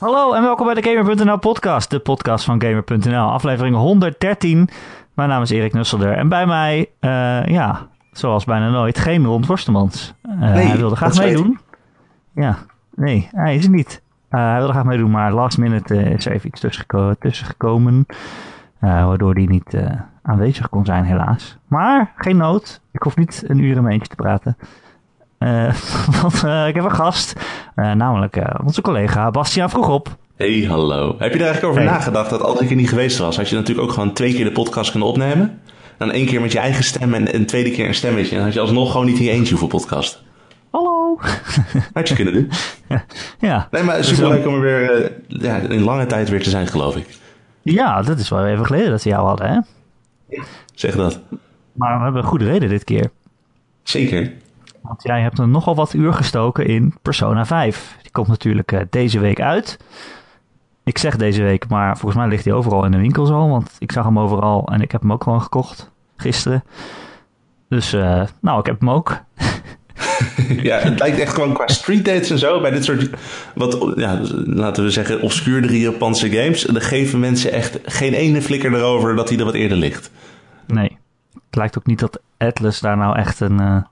Hallo en welkom bij de Gamer.nl podcast, de podcast van Gamer.nl, aflevering 113. Mijn naam is Erik Nusselder en bij mij, eh, ja, zoals bijna nooit, geen Ron Forstemans. Uh, Nee, hij wilde graag meedoen. Ja, nee, hij is er niet. Eh, hij wilde graag meedoen, maar last minute eh, is er even iets tussen, tussen gekomen. eh, waardoor hij niet eh, aanwezig kon zijn, helaas. Maar geen nood, ik hoef niet een uur in mijn eentje te praten. Eh, want eh, ik heb een gast, eh, namelijk onze collega Bastiaan Vroegop. Hey, hallo. Heb je er eigenlijk over Hey. nagedacht dat als ik er niet geweest was, had je natuurlijk ook gewoon twee keer de podcast kunnen opnemen? Dan één keer met je eigen stem en een tweede keer een stemmetje. En dan had je alsnog gewoon niet in je eentje hoeven podcast. Hallo! Had je kunnen doen. ja. Nee, maar super leuk om er weer ja, in lange tijd weer te zijn, geloof ik. ja, dat is wel even geleden dat we jou hadden, hè? Zeg dat. Maar we hebben een goede reden dit keer. Zeker. Want jij hebt er nogal wat uur gestoken in Persona 5. Die komt natuurlijk eh, deze week uit. Ik zeg deze week, maar volgens mij ligt hij overal in de winkels al. Want ik zag hem overal en ik heb hem ook gewoon gekocht gisteren. Dus, eh, nou, ik heb hem ook. ja, het lijkt echt gewoon qua street dates en zo, bij dit soort, wat, ja, laten we zeggen, obscuurdere Japanse games. Dan geven mensen echt geen ene flikker erover dat hij er wat eerder ligt. Nee. Het lijkt ook niet dat Atlas daar nou echt een, eh, een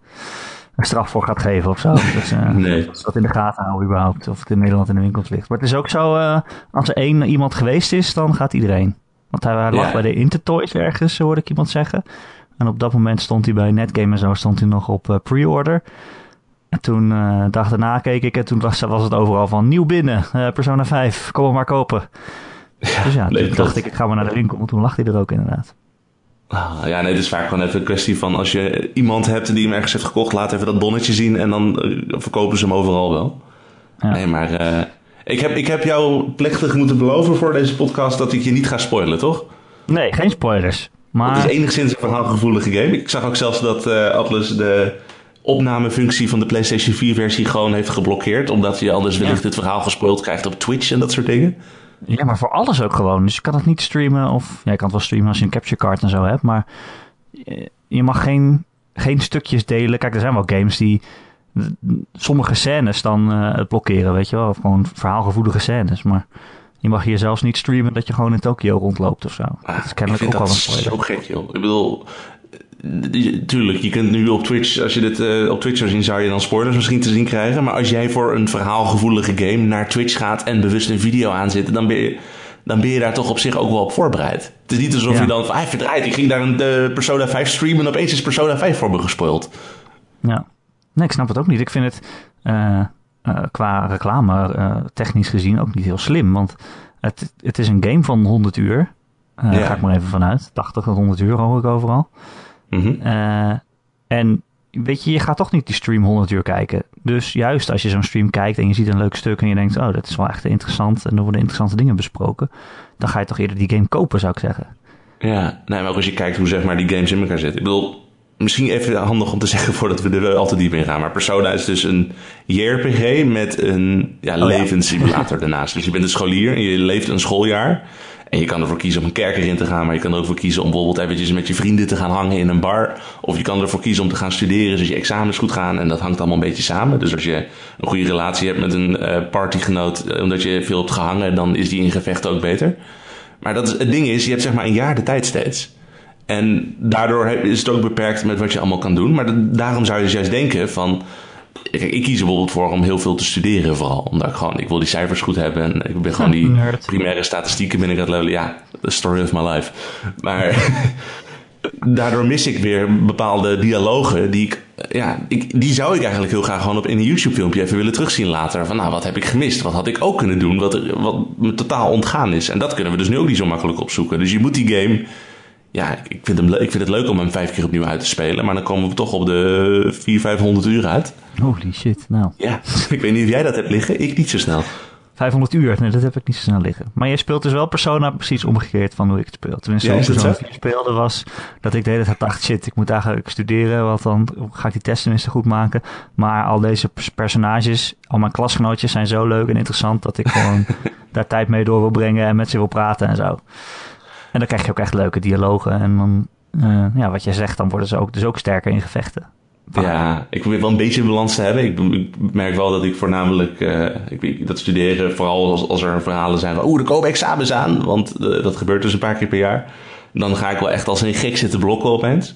straf voor gaat geven of zo. Dus, eh, Nee. Dat ze dat in de gaten houden überhaupt. Of het in Nederland in de winkels ligt. Maar het is ook zo, eh, als er één iemand geweest is, dan gaat iedereen. Want hij lag Ja. bij de Intertoys ergens, hoorde ik iemand zeggen. En op dat moment stond hij bij Netgame en zo, stond hij nog op eh, pre-order. En toen, eh dag daarna keek ik en toen was, was het overal van nieuw binnen, Persona 5, kom maar kopen. dus ja, nee, toen dacht ik, ik ga maar naar de winkel, want toen lag hij er ook inderdaad. Ah, ja, nee, het is vaak gewoon even een kwestie van als je iemand hebt die hem ergens heeft gekocht, laat even dat bonnetje zien en dan eh, verkopen ze hem overal wel. Ja. Nee, maar eh, ik, heb, ik heb jou plechtig moeten beloven voor deze podcast dat ik je niet ga spoilen, toch? Nee, geen spoilers. Maar... Het is enigszins een verhaalgevoelige game. Ik zag ook zelfs dat eh, Atlas de opnamefunctie van de PlayStation 4 versie gewoon heeft geblokkeerd, omdat je anders wellicht het verhaal gespoild krijgt op Twitch en dat soort dingen. Ja, maar voor alles ook gewoon. Dus je kan het niet streamen. Of ja, je kan het wel streamen als je een capture card en zo hebt. Maar je- je mag geen, geen stukjes delen. Kijk, er zijn wel games die sommige scènes dan eh, het blokkeren, weet je wel. Of gewoon verhaalgevoelige scènes. Maar je mag hier zelfs niet streamen dat je gewoon in Tokio rondloopt of zo. Ah, dat is ik kennelijk ook wel dat een spoiler. zo gek, joh. Ik bedoel, eh, tuurlijk, je kunt nu op Twitch, als je dit eh, op Twitch zou zien, zou je dan spoilers misschien te zien krijgen. Maar als jij voor een verhaalgevoelige game naar Twitch gaat en bewust een video aanzet, dan ben je, dan ben je daar toch op zich ook wel op voorbereid. Het is niet alsof Ja. je dan van, ah, verdraaid, ik ging daar een eh, Persona 5 streamen en opeens is Persona 5 voor me gespoild. Ja. Nee, ik snap het ook niet. Ik vind het eh, qua reclame technisch gezien ook niet heel slim. Want het, het is een game van 100 uur. Daar Ja. ga ik maar even vanuit. 80 tot 100 uur hoor ik overal. Mhm. Eh, en weet je, je gaat toch niet die stream 100 uur kijken. Dus juist als je zo'n stream kijkt en je ziet een leuk stuk en je denkt, oh, dat is wel echt interessant en er worden interessante dingen besproken, dan ga je toch eerder die game kopen, zou ik zeggen. Ja, nee, maar ook als je kijkt hoe zeg maar, die games in elkaar zitten. Ik bedoel, misschien even handig om te zeggen voordat we er wel al te diep in gaan. Maar Persona is dus een JRPG met een ja, ja. levenssimulator daarnaast. Dus je bent een scholier en je leeft een schooljaar. En je kan ervoor kiezen om een kerker in te gaan. Maar je kan er ook voor kiezen om bijvoorbeeld eventjes met je vrienden te gaan hangen in een bar. Of je kan ervoor kiezen om te gaan studeren, zodat je examens goed gaan. En dat hangt allemaal een beetje samen. Dus als je een goede relatie hebt met een eh, partygenoot, eh, omdat je veel hebt gehangen, dan is die in gevecht ook beter. Maar dat is, het ding is, je hebt zeg maar een jaar de tijd steeds. En daardoor is het ook beperkt met wat je allemaal kan doen. Maar da- daarom zou je dus juist denken van... Ik kies er bijvoorbeeld voor om heel veel te studeren vooral. Omdat ik gewoon, ik wil die cijfers goed hebben. En ik ben gewoon die Nerd. primaire statistieken ben ik aan het levelen. Ja, the story of my life. Maar daardoor mis ik weer bepaalde dialogen die ik... Ja, ik, die zou ik eigenlijk heel graag gewoon op in een YouTube filmpje even willen terugzien later. Van nou, wat heb ik gemist? Wat had ik ook kunnen doen? Wat, wat me totaal ontgaan is. En dat kunnen we dus nu ook niet zo makkelijk opzoeken. Dus je moet die game ja, ik vind, hem, ik vind het leuk om hem vijf keer opnieuw uit te spelen. Maar dan komen we toch op de 400, 500 uur uit. Holy shit, nou. Ja, ik weet niet of jij dat hebt liggen. Ik niet zo snel. 500 uur, nee, dat heb ik niet zo snel liggen. Maar jij speelt dus wel Persona precies omgekeerd van hoe ik het speel. Tenminste, Ja, hoe Persona zo? 4 speelde was dat ik de hele tijd dacht, shit, ik moet eigenlijk studeren, want dan ga ik die test tenminste goed maken. Maar al deze pers- personages, al mijn klasgenootjes zijn zo leuk en interessant dat ik gewoon daar tijd mee door wil brengen en met ze wil praten en zo. En dan krijg je ook echt leuke dialogen en dan, eh, ja, wat jij zegt, dan worden ze ook, dus ook sterker in gevechten. Ja, ik probeer wel een beetje een balans te hebben. Ik, ik merk wel dat ik voornamelijk uh, ik, dat studeren, vooral als, als er verhalen zijn van oeh, er komen examens aan, want uh, dat gebeurt dus een paar keer per jaar. Dan ga ik wel echt als een gek zitten blokken opeens.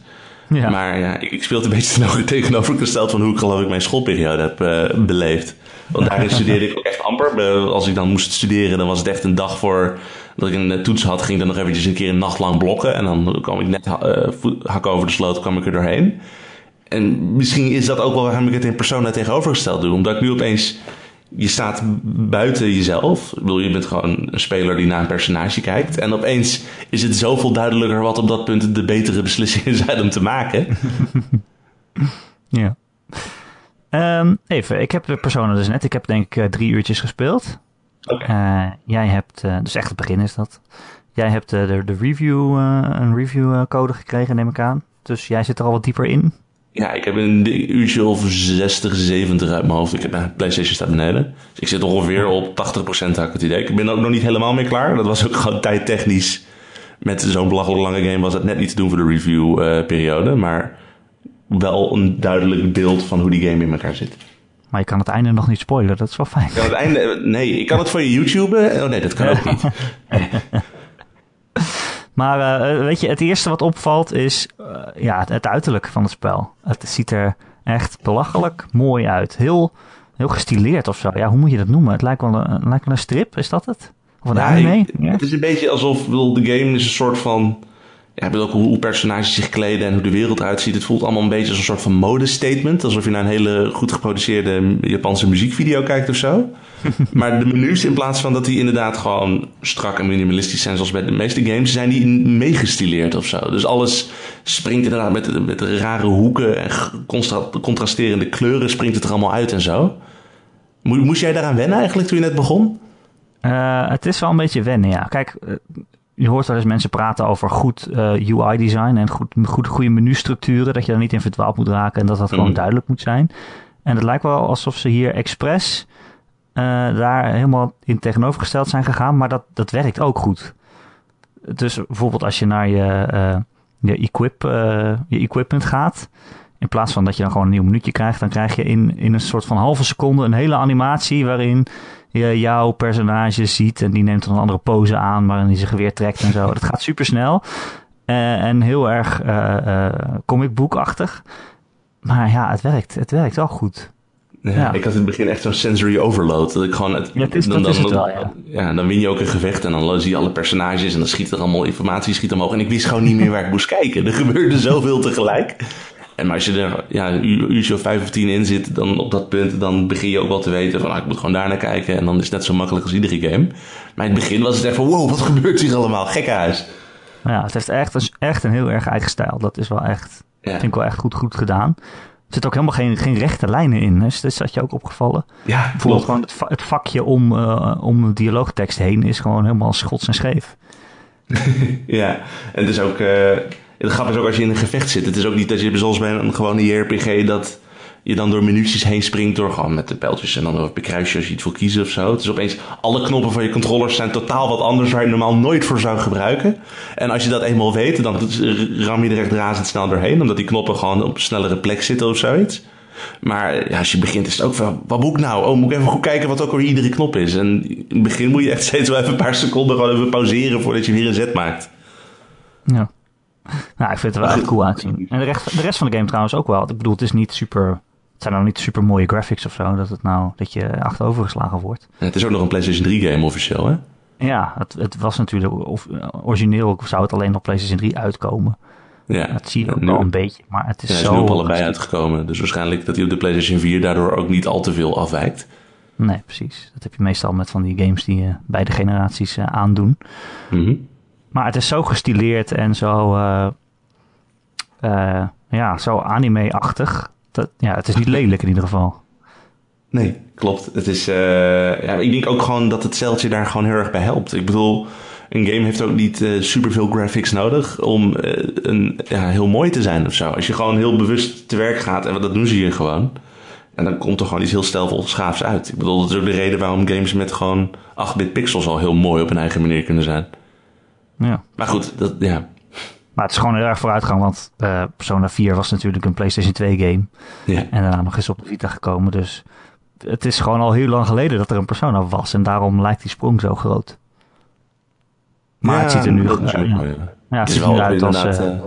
Ja. Maar ja, ik, ik speel het een beetje tegenovergesteld van hoe ik geloof ik mijn schoolperiode heb uh, beleefd. Want daarin studeerde ik ook echt amper. Als ik dan moest studeren, dan was het echt een dag voor dat ik een toets had, ging ik dan nog eventjes een keer een nacht lang blokken. En dan kwam ik net uh, hak over de sloot, kwam ik er doorheen. En misschien is dat ook wel waarom ik het in persona tegenovergesteld doe. Omdat ik nu opeens je staat buiten jezelf. Bedoel, je bent gewoon een speler die naar een personage kijkt. En opeens is het zoveel duidelijker wat op dat punt de betere beslissingen zijn om te maken. ja. Um, even, ik heb de Persona dus net. Ik heb denk ik uh, drie uurtjes gespeeld. Okay. Uh, jij hebt, uh, dus echt het begin is dat. Jij hebt de, de review, een review code gekregen, neem ik aan. Dus jij zit er al wat dieper in. Ja, ik heb een uurtje of 60, 70 uit mijn hoofd. Ik heb mijn PlayStation staat beneden. Dus ik zit ongeveer op 80% had ik het idee. Ik ben ook nog niet helemaal mee klaar. Dat was ook gewoon tijdtechnisch. Met zo'n belachelijk lange game was het net niet te doen voor de review-periode. maar wel een duidelijk beeld van hoe die game in elkaar zit. Maar je kan het einde nog niet spoilen, dat is wel fijn. Kan het einde, nee, ik kan het voor je YouTube. Oh nee, dat kan ook niet. Maar uh, weet je, het eerste wat opvalt is uh, ja, het uiterlijk van het spel. Het ziet er echt belachelijk mooi uit. Heel, heel gestileerd of zo. Ja, hoe moet je dat noemen? Het lijkt wel een, lijkt wel een strip, is dat het? Of een ja, anime? Ja. Het is een beetje alsof bedoel, de game is een soort van... Ja, ik bedoel ook hoe personages zich kleden en hoe de wereld eruit ziet. Het voelt allemaal een beetje als een soort van modestatement. Alsof je naar een hele goed geproduceerde Japanse muziekvideo kijkt of zo. maar de menus, in plaats van dat die inderdaad gewoon strak en minimalistisch zijn, zoals bij de meeste games, zijn die meegestileerd of zo. Dus alles springt inderdaad met, met rare hoeken en contrasterende kleuren, springt het er allemaal uit en zo. Moest jij daaraan wennen eigenlijk toen je net begon? Uh, het is wel een beetje wennen, ja. Kijk, je hoort wel eens mensen praten over goed uh, UI-design en goed, goed, goede menustructuren. Dat je daar niet in verdwaald moet raken en dat dat gewoon duidelijk moet zijn. En het lijkt wel alsof ze hier expres uh, daar helemaal in tegenovergesteld zijn gegaan. Maar dat, dat werkt ook goed. Dus bijvoorbeeld als je naar je, uh, je, equip, je equipment gaat. In plaats van dat je dan gewoon een nieuw minuutje krijgt, dan krijg je in, in een soort van halve seconde een hele animatie waarin je jouw personage ziet en die neemt dan een andere pose aan waarin hij zijn geweer trekt en zo. Dat gaat super snel uh, en heel erg uh, uh, comicboekachtig. Maar ja, het werkt. Het werkt wel goed. Ja, ja. Ik had in het begin echt zo'n sensory overload. Dat ik gewoon het, ja, het is, dan, dan, het wel, ja. ja. dan win je ook een gevecht en dan zie je alle personages en dan schiet er allemaal informatie schiet omhoog. En ik wist gewoon niet meer waar ik moest kijken. Er gebeurde zoveel tegelijk. En maar als je er ja, een uurtje of vijf of tien in zit, dan op dat punt, dan begin je ook wel te weten van, ah, ik moet gewoon daar naar kijken. En dan is het net zo makkelijk als iedere game. Maar in het begin was het echt van, wow, wat gebeurt hier allemaal? Gekkenhuis. Ja, het heeft echt een, echt een heel erg eigen stijl. Dat is wel echt, ja. vind ik wel echt goed, goed gedaan. Er zitten ook helemaal geen, geen rechte lijnen in. Dus dat is dat je ook opgevallen. Ja, Bijvoorbeeld gewoon het, het, vakje om, uh, om dialoogtekst heen is gewoon helemaal schots en scheef. ja, en het is ook... Uh het grappige is ook als je in een gevecht zit. Het is ook niet dat je zoals bij een gewone JRPG dat je dan door minuutjes heen springt door gewoon met de pijltjes en dan op een kruisje als je iets wil kiezen of zo. Het is opeens alle knoppen van je controllers zijn totaal wat anders waar je normaal nooit voor zou gebruiken. En als je dat eenmaal weet, dan ram je er echt razendsnel doorheen, omdat die knoppen gewoon op een snellere plek zitten of zoiets. Maar ja, als je begint is het ook van, wat moet ik nou? Oh, moet ik even goed kijken wat ook weer iedere knop is. En in het begin moet je echt steeds wel even een paar seconden gewoon even pauzeren voordat je weer een zet maakt. Ja. Nou, ik vind het wel echt cool aanzien. En de rest, de rest van de game trouwens ook wel. Ik bedoel, het is niet super... Het zijn nou niet super mooie graphics of zo, dat, het nou, dat je achterovergeslagen wordt. Ja, het is ook nog een PlayStation 3 game officieel, hè? Ja, het, het was natuurlijk... Of, origineel zou het alleen op PlayStation 3 uitkomen. Ja. Dat zie je ook wel een beetje, maar het is ja, zo... Hij is nu op allebei uitgekomen. Dus waarschijnlijk dat hij op de PlayStation 4 daardoor ook niet al te veel afwijkt. Nee, precies. Dat heb je meestal met van die games die uh, beide generaties uh, aandoen. Mm -hmm. Maar het is zo gestileerd en zo, uh, uh, ja, zo anime-achtig. Ja, het is niet lelijk in ieder geval. Nee, klopt. Het is, uh, ja, ik denk ook gewoon dat het zeiltje daar gewoon heel erg bij helpt. Ik bedoel, een game heeft ook niet uh, superveel graphics nodig om een, ja, heel mooi te zijn of zo. Als je gewoon heel bewust te werk gaat, en dat doen ze hier gewoon. En dan komt er gewoon iets heel stijlvol schaafs uit. Ik bedoel, dat is ook de reden waarom games met gewoon 8-bit pixels al heel mooi op een eigen manier kunnen zijn. Ja. Maar goed, dat, ja. Maar het is gewoon heel erg vooruitgang, want uh, Persona 4 was natuurlijk een PlayStation 2 game. Ja. En daarna nog eens op de Vita gekomen. Dus het is gewoon al heel lang geleden dat er een Persona was. En daarom lijkt die sprong zo groot. Maar Ja, het ziet er nu, uh, ja. ja. Het ziet er wel nu uit als, eh, eh,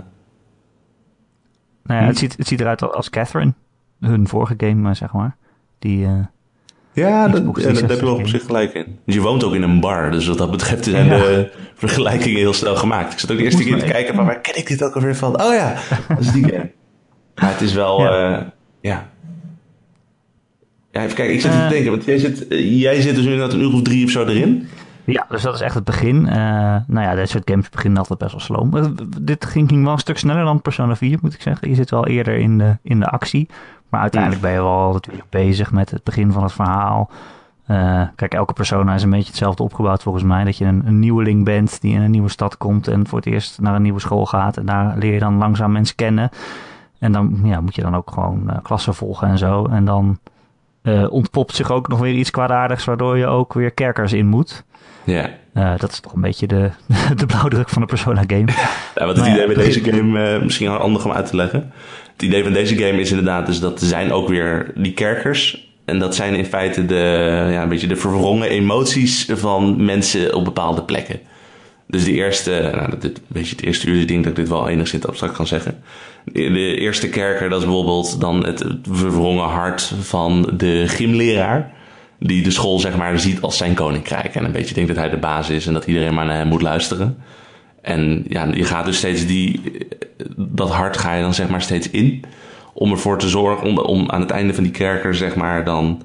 nou ja, het, ziet, het ziet eruit als Catherine. Hun vorige game, eh, zeg maar. Die, eh, Ja, dat, Xbox ja, daar heb je wel 360 op zich gelijk in. Dus je woont ook in een bar, dus wat dat betreft zijn Ja. de vergelijkingen heel snel gemaakt. Ik zat ook de eerste keer te kijken, maar waar ken ik dit ook alweer van? Oh ja, dat is die game. Maar het is wel, Ja. ja. ja. Ja, even kijken, ik zit Eh. te denken, want jij zit, eh, jij zit dus inderdaad een uur of drie of zo erin. Ja, dus dat is echt het begin. Eh, nou ja, dit soort games beginnen altijd best wel sloom. Eh, dit ging, ging wel een stuk sneller dan Persona 4, moet ik zeggen. Je zit wel eerder in de, in de actie. Maar uiteindelijk ben je wel natuurlijk bezig met het begin van het verhaal. Eh, kijk, elke persona is een beetje hetzelfde opgebouwd volgens mij. Dat je een, een nieuweling bent die in een nieuwe stad komt en voor het eerst naar een nieuwe school gaat. En daar leer je dan langzaam mensen kennen. En dan ja, moet je dan ook gewoon eh, klassen volgen en zo. En dan eh, ontpopt zich ook nog weer iets kwaadaardigs, waardoor je ook weer kerkers in moet. Ja. Dat is toch een beetje de, de blauwdruk van de Persona game. Ja, wat het Nou ja, idee bij deze game, misschien wel handig om uit te leggen. Het idee van deze game is inderdaad dus dat er zijn ook weer die kerkers. En dat zijn in feite de, ja, een beetje de verwrongen emoties van mensen op bepaalde plekken. Dus de eerste, nou, dit beetje het eerste uur, ik dat ik dit wel enigszins abstract kan zeggen. De de eerste kerker, dat is bijvoorbeeld dan het verwrongen hart van de gymleraar. Die de school zeg maar ziet als zijn koninkrijk. En een beetje denkt dat hij de baas is en dat iedereen maar naar hem moet luisteren. En ja, je gaat dus steeds die, dat hart ga je dan zeg maar steeds in. Om ervoor te zorgen, om, om aan het einde van die kerker zeg maar dan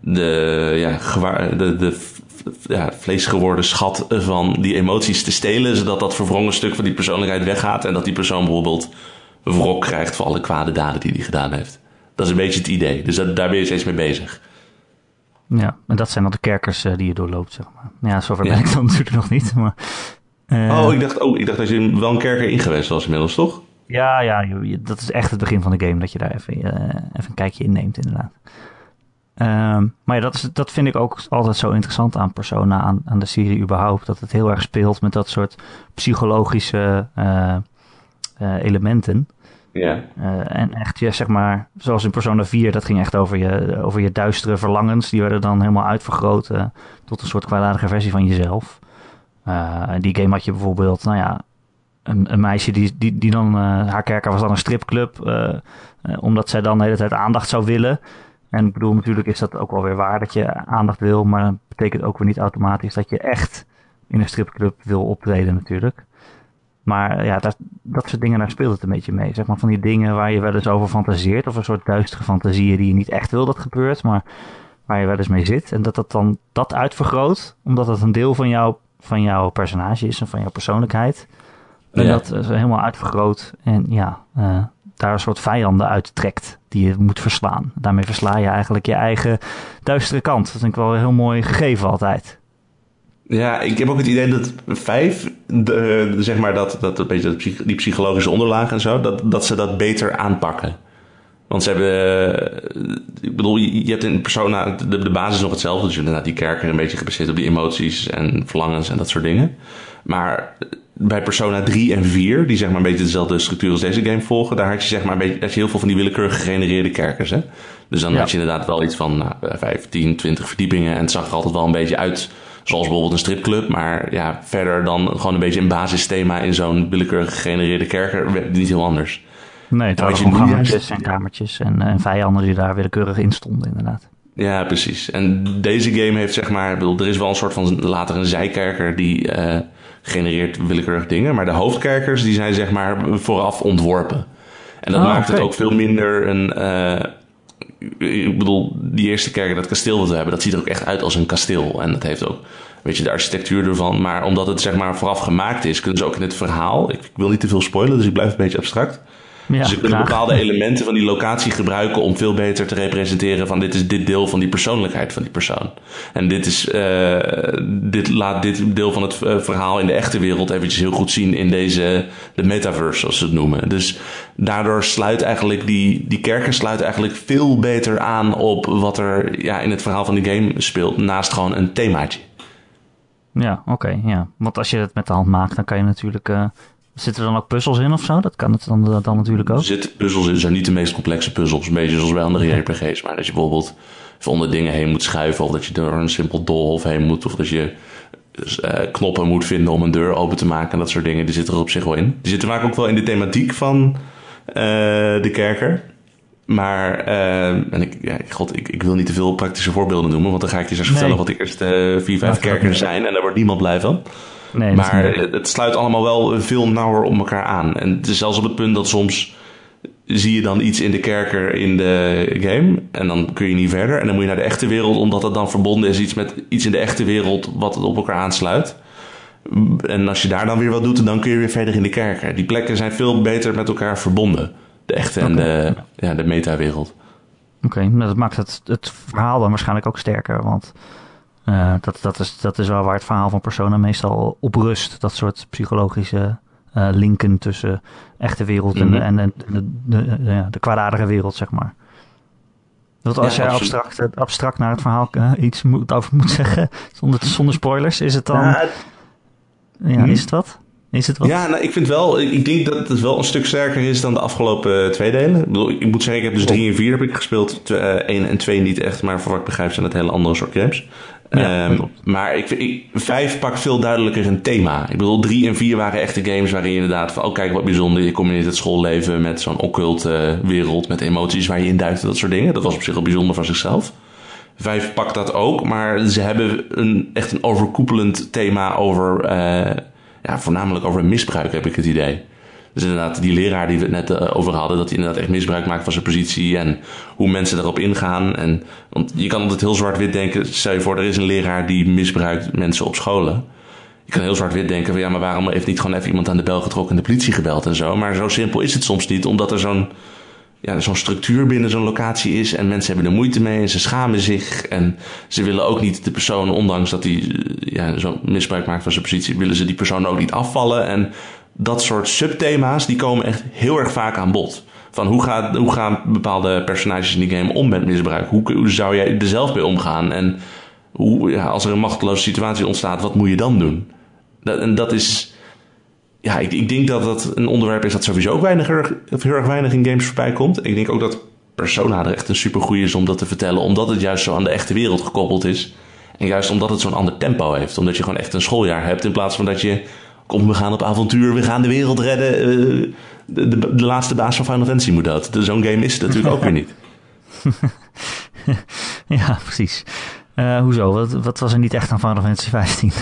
de, ja, gewaar, de, de ja, vleesgeworden schat van die emoties te stelen. Zodat dat verwrongen stuk van die persoonlijkheid weggaat. En dat die persoon bijvoorbeeld wrok krijgt voor alle kwade daden die hij gedaan heeft. Dat is een beetje het idee. Dus dat, daar ben je steeds mee bezig. Ja, en dat zijn dan de kerkers eh, die je doorloopt, zeg maar. Ja, zover Ja. ben ik dan natuurlijk nog niet. Maar, Oh, ik dacht, oh, ik dacht dat je wel een kerker geweest was inmiddels, toch? Ja, ja, dat is echt het begin van de game, dat je daar even, eh, even een kijkje in neemt, inderdaad. Ehm, maar ja, dat, is, dat vind ik ook altijd zo interessant aan Persona, aan, aan de serie überhaupt. Dat het heel erg speelt met dat soort psychologische eh, eh, elementen. Ja. Eh, en echt, ja, zeg maar, zoals in Persona 4, dat ging echt over je, over je duistere verlangens. Die werden dan helemaal uitvergroot eh, tot een soort kwaadaardige versie van jezelf. Eh, die game had je bijvoorbeeld, nou ja, een, een meisje die, die, die dan, eh, haar kerker was dan een stripclub, eh, omdat zij dan de hele tijd aandacht zou willen. En ik bedoel, natuurlijk is dat ook wel weer waar dat je aandacht wil, maar dat betekent ook weer niet automatisch dat je echt in een stripclub wil optreden natuurlijk. Maar ja, dat, dat soort dingen, daar speelt het een beetje mee. Zeg maar van die dingen waar je wel eens over fantaseert. Of een soort duistere fantasieën die je niet echt wil dat gebeurt. Maar waar je wel eens mee zit. En dat dat dan dat uitvergroot. Omdat het een deel van, jou, van jouw personage is. En van jouw persoonlijkheid. En Ja. dat is helemaal uitvergroot. En ja, eh, daar een soort vijanden uittrekt. Die je moet verslaan. Daarmee versla je eigenlijk je eigen duistere kant. Dat vind ik wel een heel mooi gegeven altijd. Ja, ik heb ook het idee dat vijf, de, de- zeg maar dat, dat een beetje die psychologische onderlaag en zo, dat, dat ze dat beter aanpakken. Want ze hebben, eh, ik bedoel, je hebt in Persona, de, de basis is nog hetzelfde. Dus je hebt inderdaad die kerker een beetje gebaseerd op die emoties en verlangens en dat soort dingen. Maar bij Persona 3 en 4, die zeg maar een beetje dezelfde structuur als deze game volgen, daar had je zeg maar een beetje, had je heel veel van die willekeurig gegenereerde kerkers. Hè? Dus dan Ja. had je inderdaad wel iets van nou, 15, 20 verdiepingen en het zag er altijd wel een beetje uit zoals bijvoorbeeld een stripclub. Maar ja, verder dan gewoon een beetje een basisthema in zo'n willekeurig gegenereerde kerker, niet heel anders. Nee, het waren gewoon gangetjes en kamertjes. En, en vijanden die daar willekeurig in stonden inderdaad. Ja, precies. En deze game heeft zeg maar, ik bedoel, er is wel een soort van later een zijkerker die eh, genereert willekeurig dingen, maar de hoofdkerkers die zijn zeg maar vooraf ontworpen. En dat Ah, maakt het ook veel minder een. eh, ik bedoel, die eerste kerk, dat kasteel dat we hebben, dat ziet er ook echt uit als een kasteel. En dat heeft ook, weet je, de architectuur ervan. Maar omdat het zeg maar vooraf gemaakt is, kunnen ze ook in het verhaal. Ik, ik wil niet te veel spoilen, dus ik blijf een beetje abstract. Ja, dus kunnen graag. bepaalde elementen van die locatie gebruiken om veel beter te representeren van dit is dit deel van die persoonlijkheid van die persoon. En dit, is, eh, dit laat dit deel van het eh, verhaal in de echte wereld eventjes heel goed zien in deze, de metaverse zoals ze het noemen. Dus daardoor sluit eigenlijk die, die kerken sluiten eigenlijk veel beter aan op wat er ja, in het verhaal van die game speelt, naast gewoon een themaatje. Ja, oké. ja. Want als je het met de hand maakt, dan kan je natuurlijk eh, Zitten er dan ook puzzels in of zo? Dat kan het dan, dan natuurlijk ook. Er zitten puzzels in, zijn niet de meest complexe puzzels. Een beetje zoals bij andere RPG's. Maar dat je bijvoorbeeld onder dingen heen moet schuiven. Of dat je door een simpel doolhof heen moet. Of dat je uh, knoppen moet vinden om een deur open te maken. En dat soort dingen. Die zitten er op zich wel in. Die zitten vaak ook wel in de thematiek van uh, de kerker. Maar, uh, en ik, ja, god, ik, ik wil niet te veel praktische voorbeelden noemen. Want dan ga ik je straks nee. vertellen wat de eerste vier, vijf kerkers zijn. En daar wordt niemand blij van. Nee, maar het sluit allemaal wel veel nauwer op elkaar aan. En het is zelfs op het punt dat soms zie je dan iets in de kerker in de game. En dan kun je niet verder. En dan moet je naar de echte wereld, omdat het dan verbonden is iets met iets in de echte wereld wat het op elkaar aansluit. En als je daar dan weer wat doet, dan kun je weer verder in de kerker. Die plekken zijn veel beter met elkaar verbonden. De echte en de, ja, de metawereld. Oké, okay, nou, dat maakt het, het verhaal dan waarschijnlijk ook sterker. Want uh, dat, dat, is, dat is wel waar het verhaal van Persona meestal op rust. Dat soort psychologische uh, linken tussen echte wereld en, mm -hmm. en, en de, de, de, de, kwaadaardige wereld, zeg maar. Dat als ja, jij abstract, abstract naar het verhaal uh, iets moet, over moet zeggen, zonder, zonder spoilers, is het dan... Ja, ja is het wat? Is het wat? Ja, nou, ik vind wel, ik denk dat het wel een stuk sterker is dan de afgelopen twee delen. Ik, bedoel, ik moet zeggen, ik heb dus 3 en 4 heb ik gespeeld. 1 en 2 niet echt, maar voor wat ik begrijp zijn het hele andere soort games. Ja, um, maar ik, ik, vijf pakt veel duidelijker een thema. Ik bedoel, drie en vier waren echte games waarin je inderdaad van... oh, kijk wat bijzonder, je combineert het schoolleven met zo'n occulte uh, wereld... met emoties waar je in duikt en dat soort dingen. Dat was op zich al bijzonder van zichzelf. Vijf pakt dat ook, maar ze hebben een, echt een overkoepelend thema over... Uh, ja, voornamelijk over misbruik, heb ik het idee. Dus inderdaad, die leraar die we het net uh, over hadden, dat hij inderdaad echt misbruik maakt van zijn positie en hoe mensen daarop ingaan. En, want je kan altijd heel zwart-wit denken, stel je voor, er is een leraar die misbruikt mensen op scholen. Je kan heel zwart-wit denken van ja, maar waarom heeft niet gewoon even iemand aan de bel getrokken en de politie gebeld en zo. Maar zo simpel is het soms niet, omdat er zo'n ja, zo'n structuur binnen zo'n locatie is en mensen hebben er moeite mee en ze schamen zich en ze willen ook niet de persoon, ondanks dat hij ja, zo'n misbruik maakt van zijn positie, willen ze die persoon ook niet afvallen en dat soort subthema's die komen echt heel erg vaak aan bod. Van hoe, gaat, hoe gaan bepaalde personages in die game om met misbruik? Hoe, zou jij er zelf mee omgaan? En hoe, ja, als er een machteloze situatie ontstaat, wat moet je dan doen? Dat, en dat is. Ja, ik, ik denk dat dat een onderwerp is dat sowieso ook weinig, heel erg weinig in games voorbij komt. Ik denk ook dat Persona er echt een supergoeie is om dat te vertellen, omdat het juist zo aan de echte wereld gekoppeld is. En juist omdat het zo'n ander tempo heeft. Omdat je gewoon echt een schooljaar hebt in plaats van dat je Kom, we gaan op avontuur, we gaan de wereld redden. Uh, de, de, de, laatste baas van Final Fantasy moet dat. Zo'n game is het natuurlijk ook weer niet. ja, precies. Uh, hoezo? Wat, wat, was er niet echt aan Final Fantasy 15?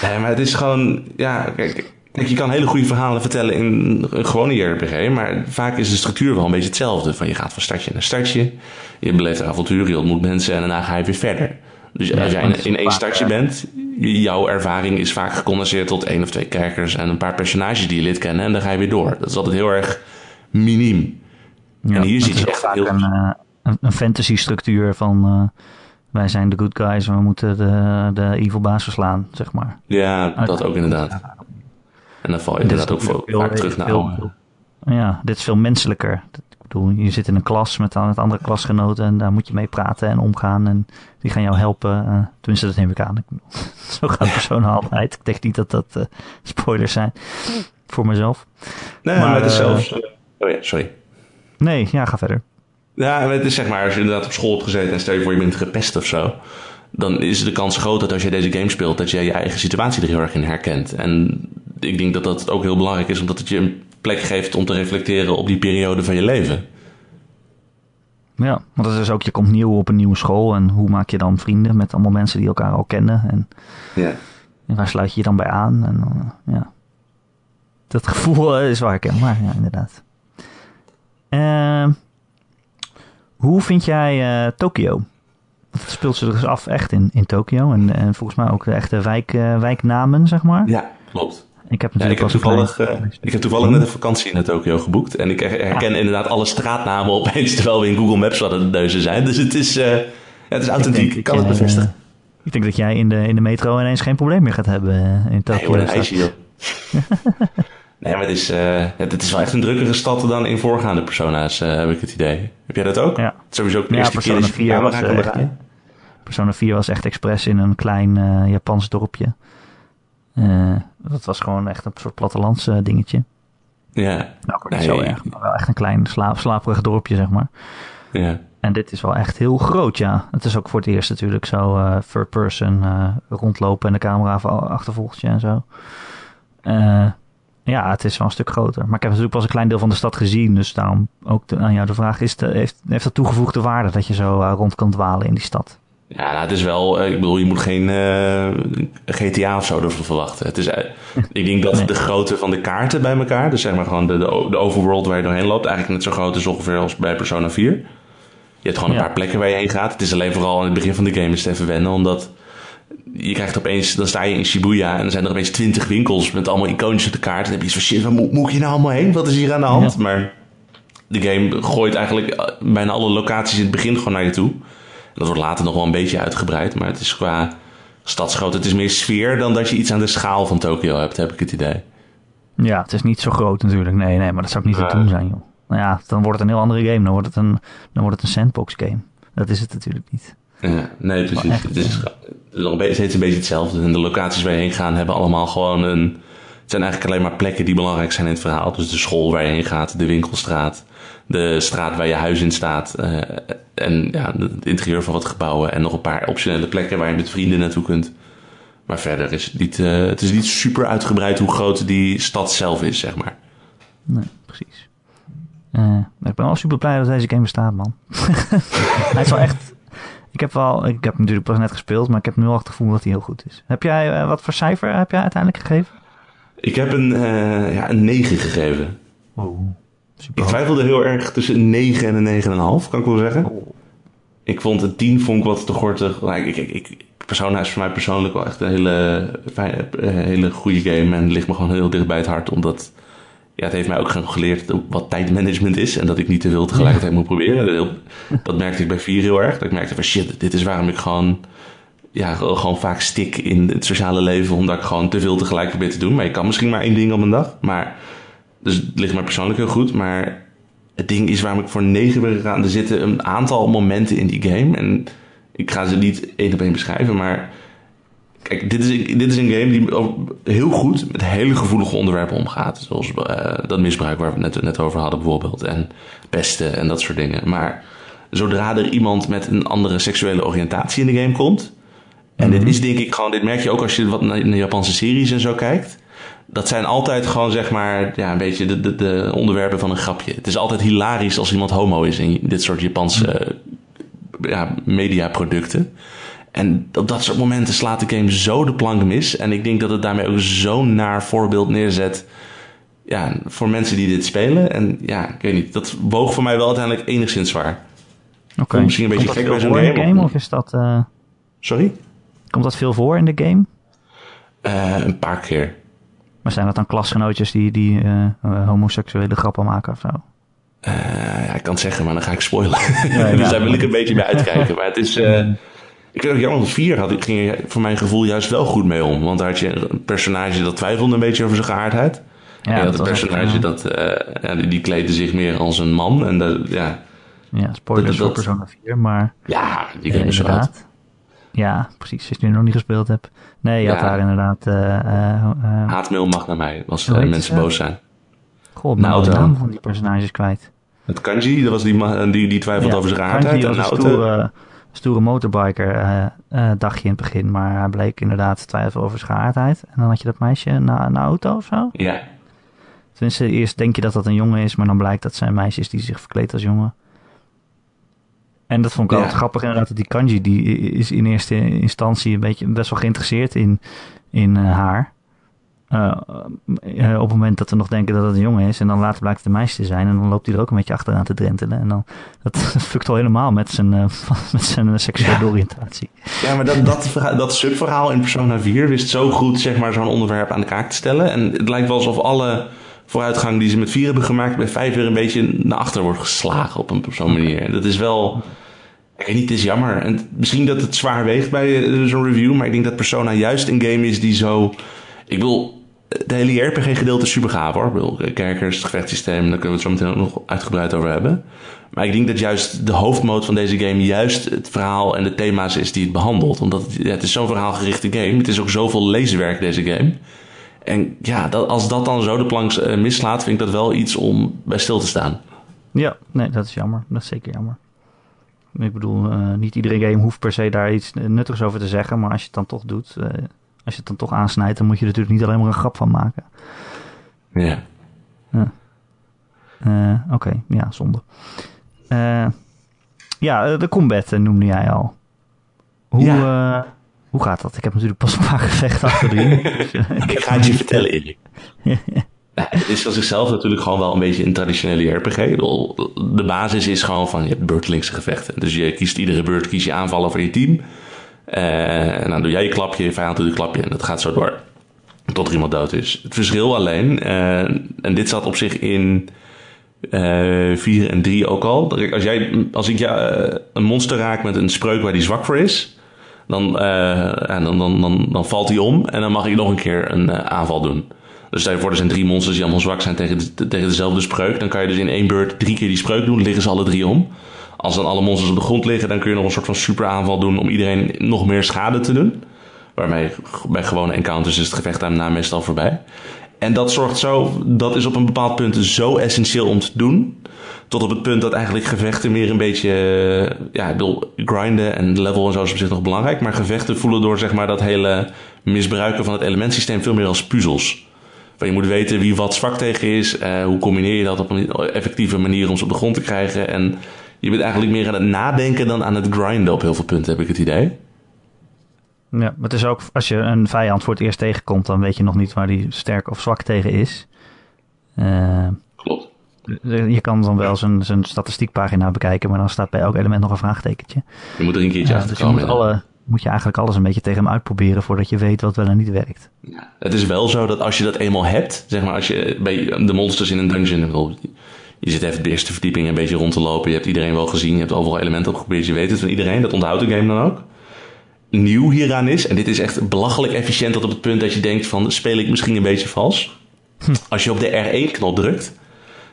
ja, maar het is gewoon... Ja, kijk, kijk, je kan hele goede verhalen vertellen in een gewone JRPG... maar vaak is de structuur wel een beetje hetzelfde. Van je gaat van startje naar startje, je beleeft avontuur, je ontmoet mensen... en daarna ga je weer verder. Dus als jij in, in één startje bent, jouw ervaring is vaak gecondenseerd tot één of twee kijkers en een paar personages die je lid kennen en dan ga je weer door. Dat is altijd heel erg miniem. Ja, en hier zie je echt heel... Een, uh, een fantasy structuur van uh, wij zijn de good guys, we moeten de, de evil baas verslaan, zeg maar. Ja, dat ook inderdaad. En dan val je inderdaad ook vaak terug naar oude. Ja, dit is veel menselijker bedoel, je zit in een klas met, met andere klasgenoten en daar moet je mee praten en omgaan. En die gaan jou helpen. Uh, tenminste, dat neem ik aan. Zo gaat personen altijd. Ik denk niet dat dat uh, spoilers zijn voor mezelf. Nee, maar, het is zelfs... Uh, oh ja, sorry. Nee, ja, ga verder. Ja, het is zeg maar, als je inderdaad op school hebt gezeten en stel je voor je bent gepest of zo. Dan is de kans groot dat als je deze game speelt, dat jij je eigen situatie er heel erg in herkent. En ik denk dat dat ook heel belangrijk is, omdat het je plek geeft om te reflecteren op die periode van je leven. Ja, want dat is ook, je komt nieuw op een nieuwe school en hoe maak je dan vrienden met allemaal mensen die elkaar al kennen en, ja. en waar sluit je je dan bij aan? En, uh, ja. Dat gevoel is waar ik maar ja, inderdaad. Uh, hoe vind jij uh, Tokio? Het speelt zich dus af echt in, in Tokio en, en volgens mij ook de echte wijk, uh, wijknamen, zeg maar. Ja, klopt. Ik heb, ja, ik heb toevallig, ik heb toevallig net een vakantie naar Tokio geboekt. En ik herken inderdaad alle straatnamen opeens terwijl we in Google Maps hadden de neuzen zijn. Dus het is, uh, ja, het is authentiek. Ik, kan het bevestigen. ik denk dat jij in de, in de metro ineens geen probleem meer gaat hebben in Tokio. Nee, een ijsje, joh. nee, maar het is, uh, het is wel echt een drukkere stad dan in voorgaande persona's, heb ik het idee. Heb jij dat ook? Ja. Sowieso ook de eerste keer dat je camera kan Persona 4 was echt expres in een klein Japans dorpje. Eh, dat was gewoon echt een soort plattelands eh, dingetje. Ja. Nou, ook niet Nee. zo erg, maar wel echt een klein slaap, slaperig dorpje, zeg maar. Ja. En dit is wel echt heel groot, ja. Het is ook voor het eerst natuurlijk zo eh third person rondlopen en de camera achtervolgt je en zo. Ja, het is wel een stuk groter. Maar ik heb natuurlijk pas een klein deel van de stad gezien. Dus daarom ook de- aan jou de vraag, is de, heeft, heeft dat toegevoegde waarde dat je zo rond kan dwalen in die stad? Ja, nou, het is wel, eh, ik bedoel, je moet geen eh, GTA of zo ervan verwachten. Het is, eh, ik denk dat de grootte van de kaarten bij elkaar, dus zeg maar gewoon de, de, overworld waar je doorheen loopt, eigenlijk net zo groot is ongeveer als bij Persona 4. Je hebt gewoon een Ja. paar plekken waar je heen gaat. Het is alleen vooral in het begin van de game is het even wennen, omdat je krijgt opeens, dan sta je in Shibuya en dan zijn er opeens twintig winkels met allemaal icoontjes op de kaart. En dan heb je iets van shit, waar moet, moet hier nou allemaal heen? Wat is hier aan de hand? Ja. Maar de game gooit eigenlijk bijna alle locaties in het begin gewoon naar je toe. Dat wordt later nog wel een beetje uitgebreid, maar het is qua stadsgrootte. Het is meer sfeer dan dat je iets aan de schaal van Tokio hebt, heb ik het idee. Ja, het is niet zo groot natuurlijk. Nee, nee, maar dat zou ook niet te doen zijn, joh. Nou ja, dan wordt het een heel andere game. Dan wordt het een, dan wordt het een sandbox game. Dat is het natuurlijk niet. Ja, nee, precies. echt, Het is, het is nog een beetje, steeds een beetje hetzelfde. En de locaties waar je heen gaat hebben allemaal gewoon een... Het zijn eigenlijk alleen maar plekken die belangrijk zijn in het verhaal. Dus de school waar je heen gaat, de winkelstraat, de straat waar je huis in staat. eh, en ja, het interieur van wat gebouwen. En nog een paar optionele plekken waar je met vrienden naartoe kunt. Maar verder is het niet, eh, het is niet super uitgebreid hoe groot die stad zelf is, zeg maar. Nee, precies. Eh, ik ben wel super blij dat deze game bestaat, man. hij is wel echt... Ik heb, wel, ik heb natuurlijk pas net gespeeld, maar ik heb nu al het gevoel dat hij heel goed is. Heb jij, wat voor cijfer heb jij uiteindelijk gegeven? Ik heb een, ja, een 9 gegeven. Oh, super. Ik twijfelde heel erg tussen een 9 en een 9,5, kan ik wel zeggen. Oh. Ik vond een 10 vond ik wat te gortig. Nou, ik, ik, ik, Persona is voor mij persoonlijk wel echt een hele, fijne, eh, hele goede game. En het ligt me gewoon heel dicht bij het hart. Omdat ja, het heeft mij ook geleerd wat tijdmanagement is. En dat ik niet te veel tegelijkertijd moet proberen. Dat merkte ik bij 4 heel erg. Dat ik merkte van shit, dit is waarom ik gewoon, ja, gewoon vaak stik in het sociale leven. Omdat ik gewoon te veel tegelijk probeer te doen. Maar je kan misschien maar één ding op een dag. Maar, dus het ligt mij persoonlijk heel goed. Maar het ding is waarom ik voor 9 ben gegaan. Er zitten een aantal momenten in die game. En ik ga ze niet één op één beschrijven. Maar kijk, dit is, dit is een game die heel goed met hele gevoelige onderwerpen omgaat. Zoals eh, dat misbruik waar we het net, net over hadden bijvoorbeeld. En pesten en dat soort dingen. Maar zodra er iemand met een andere seksuele oriëntatie in de game komt. En dit is denk ik gewoon, dit merk je ook als je wat naar de Japanse series en zo kijkt. Dat zijn altijd gewoon zeg maar, ja, een beetje de, de, de onderwerpen van een grapje. Het is altijd hilarisch als iemand homo is in dit soort Japanse eh, ja, mediaproducten. En op dat soort momenten slaat de game zo de plank mis. En ik denk dat het daarmee ook zo'n naar voorbeeld neerzet. Ja, voor mensen die dit spelen. En ja, ik weet niet. Dat woog voor mij wel uiteindelijk enigszins zwaar. Oké. misschien een beetje Komt gek bij zo'n game, game? of- Of is dat, eh, Sorry? komt dat veel voor in de game? Eh, een paar keer. Maar zijn dat dan klasgenootjes die, die eh, eh, homoseksuele grappen maken of zo? Eh, ja, ik kan het zeggen, maar dan ga ik spoilen. Ja, dus daar wil ik een beetje bij uitkijken. Maar het is... ik weet ook, jammer, 4 had, ik- ging er voor mijn gevoel juist wel goed mee om. Want daar had je een personage dat twijfelde een beetje over zijn geaardheid. Ja, en je had dat een was ook, personage dat... eh, ja, die, die kleedde zich meer als een man. En dat, ja, Ja, spoilers dat- voor dat- Persona 4, maar ja, die game is zo inderdaad. Ja, precies. Als je nu nog niet gespeeld hebt. Nee, je had Ja. daar inderdaad... eh, Haatmail mag naar mij, als mensen boos zijn. God, nou, de naam van die personages kwijt. Het kanji, dat was die, die, die twijfelt over zijn geaardheid. En was een Naoto, stoere, stoere motorbiker, dacht je in het begin. Maar hij bleek inderdaad te twijfelen over zijn geaardheid. En dan had je dat meisje, Na Naoto of zo. ja, Tenminste, eerst denk je dat dat een jongen is, maar dan blijkt dat zijn meisje is die zich verkleedt als jongen. En dat vond ik Ja. altijd grappig inderdaad, dat die kanji, die is in eerste instantie een beetje best wel geïnteresseerd in, in eh, haar. Eh, eh, op het moment dat we nog denken dat het een jongen is en dan later blijkt het een meisje te zijn en dan loopt hij er ook een beetje achteraan te drentelen. En dan, dat fukt al helemaal met zijn, met zijn seksuele oriëntatie. Ja, maar dat, dat, dat subverhaal in Persona 4 wist zo goed zeg maar, zo'n onderwerp aan de kaak te stellen. En het lijkt wel alsof alle vooruitgang die ze met 4 hebben gemaakt, bij 5 weer een beetje naar achter wordt geslagen op, een, op zo'n manier. En Dat is wel. Ik weet niet, het is jammer. En misschien dat het zwaar weegt bij eh, zo'n review, maar ik denk dat Persona juist een game is die zo. Ik wil. de hele RPG-gedeelte is super gaaf hoor. Ik bedoel, kerkers, het gevechtssysteem, daar kunnen we het zo meteen ook nog uitgebreid over hebben. Maar ik denk dat juist de hoofdmoot van deze game juist het verhaal en de thema's is die het behandelt. Omdat het, ja, het is zo'n verhaalgerichte game. Het is ook zoveel leeswerk deze game. En ja, dat, als dat dan zo de plank uh, mislaat, vind ik dat wel iets om bij stil te staan. Ja, nee, dat is jammer. Dat is zeker jammer. Ik bedoel, uh, niet iedere game hoeft per se daar iets nuttigs over te zeggen. Maar als je het dan toch doet, uh, als je het dan toch aansnijdt, dan moet je er natuurlijk niet alleen maar een grap van maken. Ja. Oké, okay. ja, zonde. ja, de combat noemde jij al. Hoe, ja. Hoe gaat dat? Ik heb natuurlijk pas een paar gevechten achter de Ik ga het je vertellen, Erik. Nou, het is van zichzelf natuurlijk gewoon wel een beetje een traditionele RPG. De basis is gewoon van je hebt beurtelingse gevechten. Dus je kiest iedere beurt kies je aanvallen voor je team. Uh, en dan doe jij je klapje, je vijand doet een klapje en dat gaat zo door. Tot er iemand dood is. Het verschil alleen, uh, en dit zat op zich in uh, eh, 4 en 3 ook al. Als, jij, als ik ja, een monster raak met een spreuk waar die zwak voor is, dan, en dan, dan, dan, dan valt hij om en dan mag ik nog een keer een aanval doen. Dus stel je voor, er zijn drie monsters die allemaal zwak zijn tegen, tegen dezelfde spreuk. Dan kan je dus in één beurt drie keer die spreuk doen, liggen ze alle drie om. Als dan alle monsters op de grond liggen, dan kun je nog een soort van super aanval doen om iedereen nog meer schade te doen. Waarmee bij gewone encounters is het gevecht daarna meestal voorbij. En dat zorgt zo, dat is op een bepaald punt zo essentieel om te doen. Tot op het punt dat eigenlijk gevechten meer een beetje, ja, ik bedoel, grinden en level en zo is op zich nog belangrijk. Maar gevechten voelen door zeg maar dat hele misbruiken van het elementsysteem veel meer als puzzels. Van je moet weten wie wat zwak tegen is. Uh, hoe combineer je dat op een effectieve manier om ze op de grond te krijgen. En je bent eigenlijk meer aan het nadenken dan aan het grinden op heel veel punten, heb ik het idee. Ja, maar het is ook, als je een vijand voor het eerst tegenkomt, dan weet je nog niet waar die sterk of zwak tegen is. Uh, Klopt. Je kan dan wel zijn, zijn statistiekpagina bekijken, maar dan staat bij elk element nog een vraagtekentje. Je moet er een keertje achter dus komen. alle, moet je eigenlijk alles een beetje tegen hem uitproberen voordat je weet wat wel en niet werkt. Ja, het is wel zo dat als je dat eenmaal hebt, zeg maar als je bij de monsters in een dungeon bijvoorbeeld, je zit even de eerste verdieping een beetje rond te lopen, je hebt iedereen wel gezien, je hebt overal elementen opgeprobeerd, je weet het van iedereen, dat onthoudt de game dan ook. Nieuw hieraan is, en dit is echt belachelijk efficiënt tot op het punt dat je denkt van, speel ik misschien een beetje vals? Hm. Als je op de R1-knop drukt,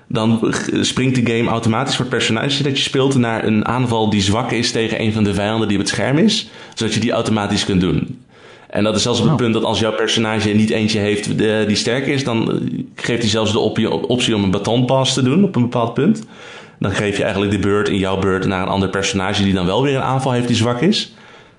dan springt de game automatisch voor het personage dat je speelt naar een aanval die zwak is tegen een van de vijanden die op het scherm is, zodat je die automatisch kunt doen. En dat is zelfs op het oh. punt dat als jouw personage niet eentje heeft die sterk is, dan geeft hij zelfs de optie om een batonpas te doen op een bepaald punt. Dan geef je eigenlijk de beurt in jouw beurt naar een ander personage die dan wel weer een aanval heeft die zwak is.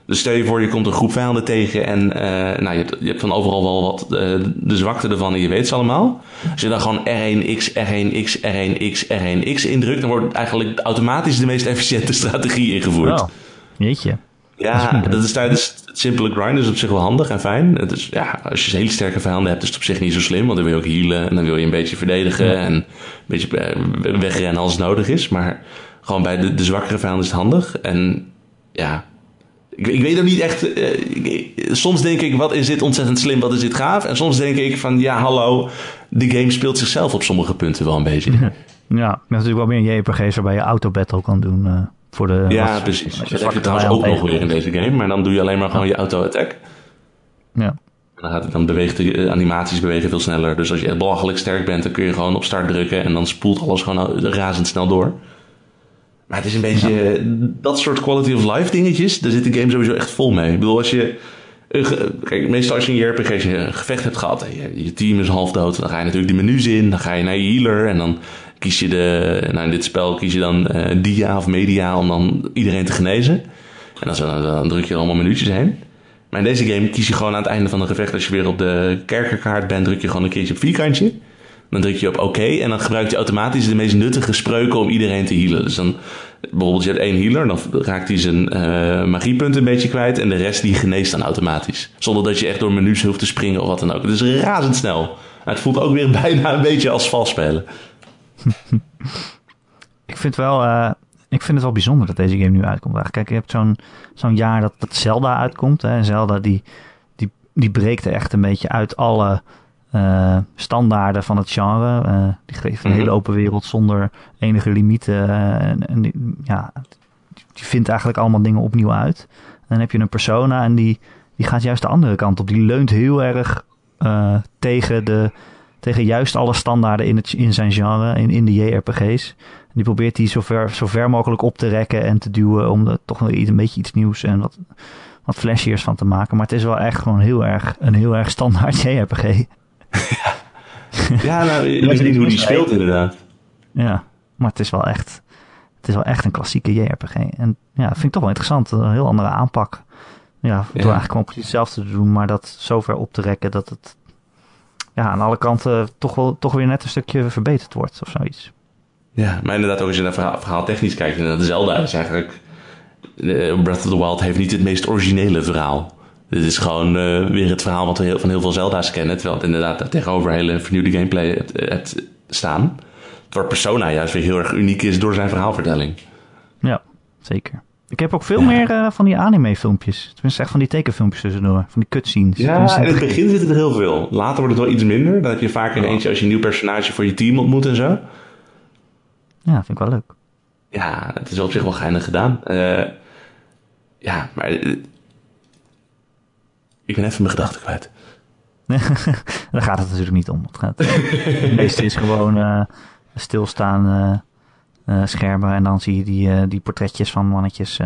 Dus stel je voor, je komt een groep vijanden tegen en uh, nou, je, hebt, je hebt van overal wel wat uh, de zwakte ervan en je weet ze allemaal. Als je dan gewoon R1X, R1X, R1X, R1X indrukt, dan wordt eigenlijk automatisch de meest efficiënte strategie ingevoerd. Oh, jeetje. Ja, dat is tijdens het simpele grind is op zich wel handig en fijn. Het is, ja, als je hele sterke vijanden hebt, is het op zich niet zo slim. Want dan wil je ook healen en dan wil je een beetje verdedigen en een beetje eh, wegrennen als het nodig is. Maar gewoon bij de, de zwakkere vijanden is het handig. En ja, ik, ik weet ook niet echt. Uh, soms denk ik, wat is dit ontzettend slim, wat is dit gaaf? En soms denk ik van, ja, hallo, de game speelt zichzelf op sommige punten wel een beetje. Ja, dat is natuurlijk wel meer JRPG's waarbij je auto-battle kan doen. Uh, voor de, ja, precies. Dat heb je trouwens ook nog weer in deze game, maar dan doe je alleen maar gewoon je auto-attack. Ja. Dan, gaat dan beweegt de eh, animaties bewegen veel sneller. Dus als je echt belachelijk sterk bent, dan kun je gewoon op start drukken en dan spoelt alles gewoon razendsnel door. Maar het is een beetje dat soort quality of life dingetjes. Daar zit de game sowieso echt vol mee. Ik bedoel, als je. Kijk, meestal als je in je RPG een gevecht hebt gehad en je, team is half dood, dan ga je natuurlijk die menus in, dan ga je naar je healer en dan kies je de. Nou, in dit spel kies je dan uh, dia of media om dan iedereen te genezen. En dan, dan druk je er allemaal minuutjes heen. Maar in deze game kies je gewoon aan het einde van een gevecht, als je weer op de kerkerkaart bent, druk je gewoon een keertje op vierkantje. Dan druk je op oké en dan gebruikt hij automatisch de meest nuttige spreuken om iedereen te healen. Dus dan bijvoorbeeld je hebt één healer, dan raakt hij zijn uh, magiepunten een beetje kwijt en de rest die geneest dan automatisch. Zonder dat je echt door menus hoeft te springen of wat dan ook. Het is razendsnel. Het voelt ook weer bijna een beetje als vals spelen. ik vind wel, uh, ik vind het wel bijzonder dat deze game nu uitkomt. Kijk, je hebt zo'n zo'n jaar dat, dat Zelda uitkomt. Hè. Zelda die, die, die breekt er echt een beetje uit alle uh, standaarden van het genre. Uh, die geeft een mhm. hele open wereld zonder enige limieten. Uh, en, en die, ja, die vindt eigenlijk allemaal dingen opnieuw uit. En dan heb je een persona en die, die gaat juist de andere kant op. Die leunt heel erg eh, tegen, de, tegen juist alle standaarden in, het, in zijn genre, in, in de JRPG's. Die probeert hij zo ver, zo ver mogelijk op te rekken en te duwen om er toch een beetje iets nieuws en wat, wat flashiers van te maken. Maar het is wel echt gewoon heel erg, een heel erg standaard JRPG. Ja, nou, je weet niet hoe die speelt inderdaad. Ja, maar het is wel echt, het is wel echt een klassieke JRPG. En ja, dat vind ik toch wel interessant. Een heel andere aanpak. Ja, door eigenlijk gewoon precies hetzelfde te doen, maar dat zo ver op te rekken dat het ja, aan alle kanten toch, wel, toch weer net een stukje verbeterd wordt of zoiets. Ja, maar inderdaad ook als je naar verhaal, verhaal technisch kijkt, inderdaad, Zelda is eigenlijk... eh, Breath of the Wild heeft niet het meest originele verhaal. Dit is gewoon eh, weer het verhaal wat we heel, van heel veel Zelda's kennen. Terwijl het inderdaad daar tegenover hele vernieuwde gameplay hebt, hebt staan. Terwijl Persona juist weer heel erg uniek is door zijn verhaalvertelling. Ja, zeker. Ik heb ook veel Ja. meer eh, van die anime-filmpjes. Tenminste, echt van die tekenfilmpjes tussendoor. Van die cutscenes. Ja, in het begin zitten er heel veel. Later wordt het wel iets minder. Dan heb je vaak een eentje als je een nieuw personage voor je team ontmoet en zo. Ja, vind ik wel leuk. Ja, het is op zich wel geinig gedaan. Eh, ja, maar... ik ben even mijn gedachten kwijt. Daar gaat het natuurlijk niet om. Het, gaat, het meeste is gewoon eh stilstaan eh, eh, schermen. En dan zie je die, eh, die portretjes van mannetjes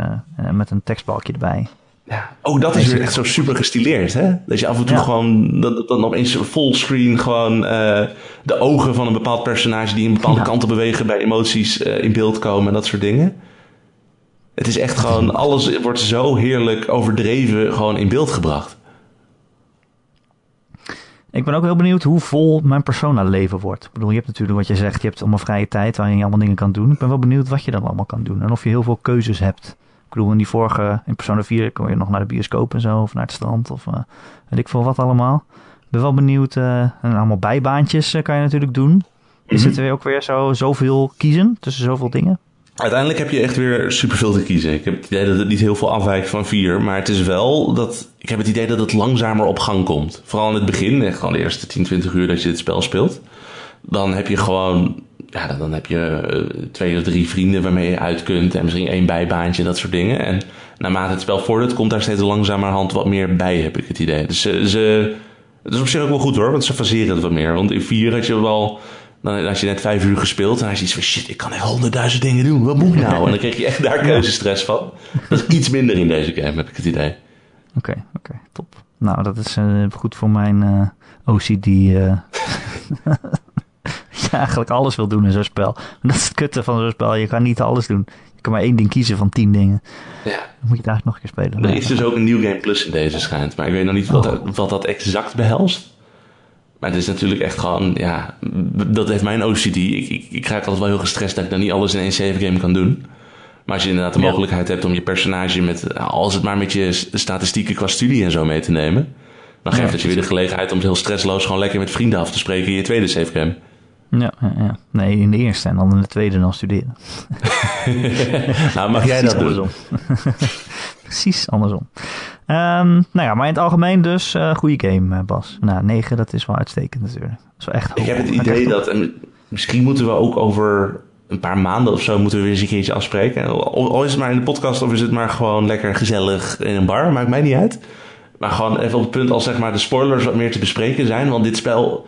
met een tekstbalkje erbij. Ja. Oh, dat is weer echt zo super gestileerd, hè? Dat je af en toe Ja. gewoon... Dat, dat dan opeens fullscreen gewoon eh, de ogen van een bepaald personage... die in bepaalde Ja. kanten bewegen bij emoties eh, in beeld komen en dat soort dingen. Het is echt gewoon... Alles wordt zo heerlijk overdreven gewoon in beeld gebracht. Ik ben ook heel benieuwd hoe vol mijn persona leven wordt. Ik bedoel, je hebt natuurlijk wat je zegt, je hebt allemaal vrije tijd waarin je allemaal dingen kan doen. Ik ben wel benieuwd wat je dan allemaal kan doen. En of je heel veel keuzes hebt. Ik bedoel, in die vorige, in Persona 4 kon je nog naar de bioscoop en zo, of naar het strand, of eh, weet ik veel wat allemaal. Ik ben wel benieuwd, eh, en allemaal bijbaantjes eh, kan je natuurlijk doen. Is Mhm. het weer ook weer zo, zoveel kiezen tussen zoveel dingen? Uiteindelijk heb je echt weer superveel te kiezen. Ik heb het idee dat het niet heel veel afwijkt van vier. Maar het is wel dat... Ik heb het idee dat het langzamer op gang komt. Vooral in het begin. Echt gewoon de eerste 10, 20 uur dat je het spel speelt. Dan heb je gewoon... Ja, dan- heb je eh, twee of drie vrienden waarmee je uit kunt. En misschien één bijbaantje, dat soort dingen. En naarmate het spel vordert, komt daar steeds langzamerhand wat meer bij, heb ik het idee. Dus ze... ze het is op zich ook wel goed hoor, want ze faseren het wat meer. Want in vier had je wel... Dan had je net vijf uur gespeeld en had je iets van shit, ik kan echt honderdduizend dingen doen. Wat moet ik nou? En dan kreeg je echt daar keuzestress van. Dat is iets minder in deze game, heb ik het idee. Oké, oké, top. Nou, dat is eh, goed voor mijn eh, OCD. je eigenlijk alles wil doen in zo'n spel. Dat is het kutte van zo'n spel. Je kan niet alles doen. Je kan maar één ding kiezen van tien dingen. Ja. Dan moet je het eigenlijk nog een keer spelen. Er is dus ook een New Game Plus in deze schijnt. Maar ik weet nog niet wat, dat- wat dat exact behelst. Maar het is natuurlijk echt gewoon, ja, dat heeft mijn OCD. Ik, ik, ik raak altijd wel heel gestrest dat ik dan niet alles in één save game kan doen. Maar als je inderdaad de Ja. mogelijkheid hebt om je personage met, als het maar met je statistieken qua studie en zo mee te nemen. Dan geeft Ja, het je weer de gelegenheid om heel stressloos gewoon lekker met vrienden af te spreken in je tweede save game. ja, ja, nee, in de eerste en dan in de tweede dan studeren. nou, mag jij dat doen? Precies andersom. Ehm, nou ja, maar in het algemeen dus eh goede game, eh, Bas. Nou, 9, dat is wel uitstekend natuurlijk. Dat is wel echt Ik heb het idee dat, en misschien moeten we ook over een paar maanden of zo moeten we weer eens een keertje afspreken. Al is het maar in de podcast of is het maar gewoon lekker gezellig in een bar, maakt mij niet uit. Maar gewoon even op het punt als zeg maar de spoilers wat meer te bespreken zijn. Want dit spel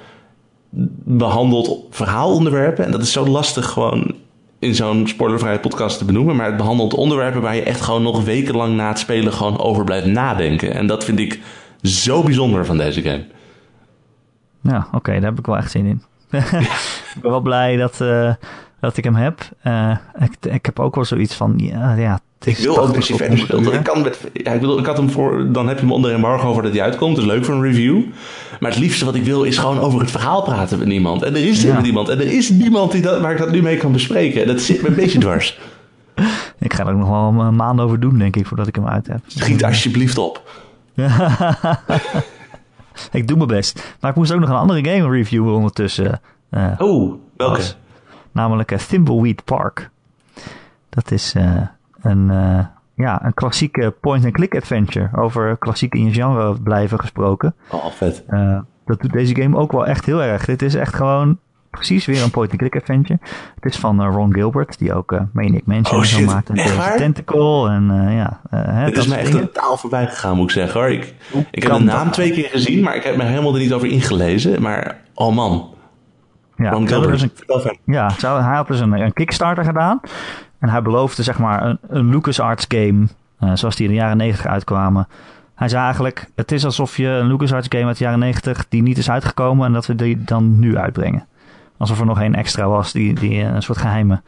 behandelt verhaalonderwerpen. En dat is zo lastig gewoon in zo'n spoilervrije podcast te benoemen. Maar het behandelt onderwerpen waar je echt gewoon nog wekenlang na het spelen gewoon over blijft nadenken. En dat vind ik zo bijzonder van deze game. Ja, oké, daar heb ik wel echt zin in. ik ben wel blij dat, eh, dat ik hem heb. Eh, ik, ik heb ook wel zoiets van, ja, Ik wil ook 80 dat je tot verder 100 speelt. uur. Ik, kan met, ja, ik, bedoel, ik had hem voor, dan heb je hem onder embargo voordat hij uitkomt. Dat is leuk voor een review. Maar het liefste wat ik wil is gewoon over het verhaal praten met niemand. En er is Ja. niemand. En er is niemand die dat, waar ik dat nu mee kan bespreken. En dat zit me een beetje dwars. Ik ga er ook nog wel een maand over doen, denk ik, voordat ik hem uit heb. Schiet alsjeblieft op. ik doe mijn best. Maar ik moest ook nog een andere game reviewen ondertussen. eh, Oh, welke? Namelijk eh, Thimbleweed Park. Dat is eh, een, eh, ja, een klassieke point-and-click adventure. Over klassiek in je genre blijven gesproken. Oh, vet. Dat doet deze game ook wel echt heel erg. Dit is echt gewoon precies weer een point-and-click adventure. Het is van Ron Gilbert, die ook uh, Manic Mansion oh, shit. maakt. En Tentacle en ja. het is me echt totaal voorbij gegaan, moet ik zeggen hoor. Ik, ik heb de naam dat? twee keer gezien, maar ik heb me helemaal er niet over ingelezen. Maar, oh man. Ja, Gilbert. Dus een, ja, hij had dus een, een Kickstarter gedaan. En hij beloofde zeg maar een, een LucasArts game, uh, zoals die in de jaren 90 uitkwamen. Hij zei eigenlijk, het is alsof je een LucasArts game uit de jaren 90 die niet is uitgekomen en dat we die dan nu uitbrengen. Alsof er nog één extra was, die, die een soort geheime.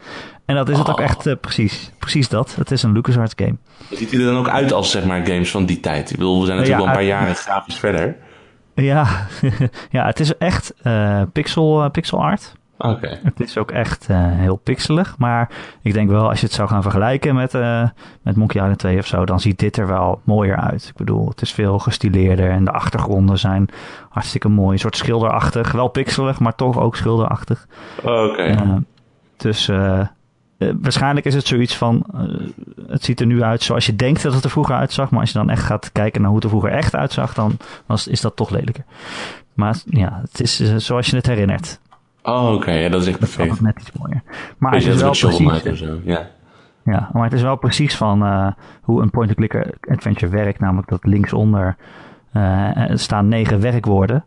En dat is het ook echt uh, precies. Precies dat. Het is een LucasArts game. Ziet hij er dan ook uit als zeg maar games van die tijd? Ik bedoel, we zijn natuurlijk ja, wel een paar jaren grafisch verder. Ja, ja, het is echt uh, pixel, pixel art. Okay. Het is ook echt uh, heel pixelig. Maar ik denk wel, als je het zou gaan vergelijken met, met Monkey Island 2 of zo, dan ziet dit er wel mooier uit. Ik bedoel, het is veel gestileerder en de achtergronden zijn hartstikke mooi. Een soort schilderachtig. Wel pixelig, maar toch ook schilderachtig. Oké. Okay. Uh, dus waarschijnlijk is het zoiets van, het ziet er nu uit zoals je denkt dat het er vroeger uitzag. Maar als je dan echt gaat kijken naar hoe het er vroeger echt uitzag, dan was, is dat toch lelijker. Maar ja, het is zoals je het herinnert. Oh, oké. Okay. Ja, dat is echt perfect. Dat is net iets mooier. Maar het is wel precies... Zo. Ja. ja, maar het is wel precies van hoe een point-and-click adventure werkt. Namelijk dat linksonder staan negen werkwoorden.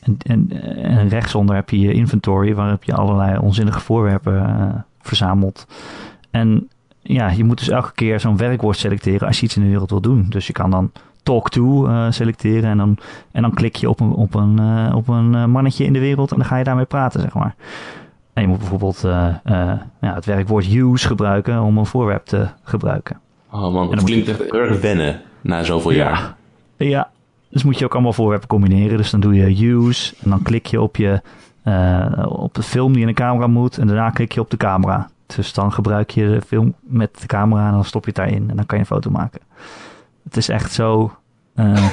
En, en, en, rechtsonder heb je je inventory, waarop je allerlei onzinnige voorwerpen verzamelt. En ja, je moet dus elke keer zo'n werkwoord selecteren als je iets in de wereld wil doen. Dus je kan dan talk to uh, selecteren. En dan, en dan klik je op een, op, een, uh, op een uh, mannetje in de wereld en dan ga je daarmee praten, zeg maar. En je moet bijvoorbeeld ja, het werkwoord use gebruiken om een voorwerp te gebruiken. Oh man, dat klinkt echt erg wennen na zoveel ja, jaar. Ja, dus moet je ook allemaal voorwerpen combineren. Dus dan doe je use en dan klik je op, je, op de film die in de camera moet en daarna klik je op de camera. Dus dan gebruik je de film met de camera en dan stop je het daarin en dan kan je een foto maken. Het is echt zo uh,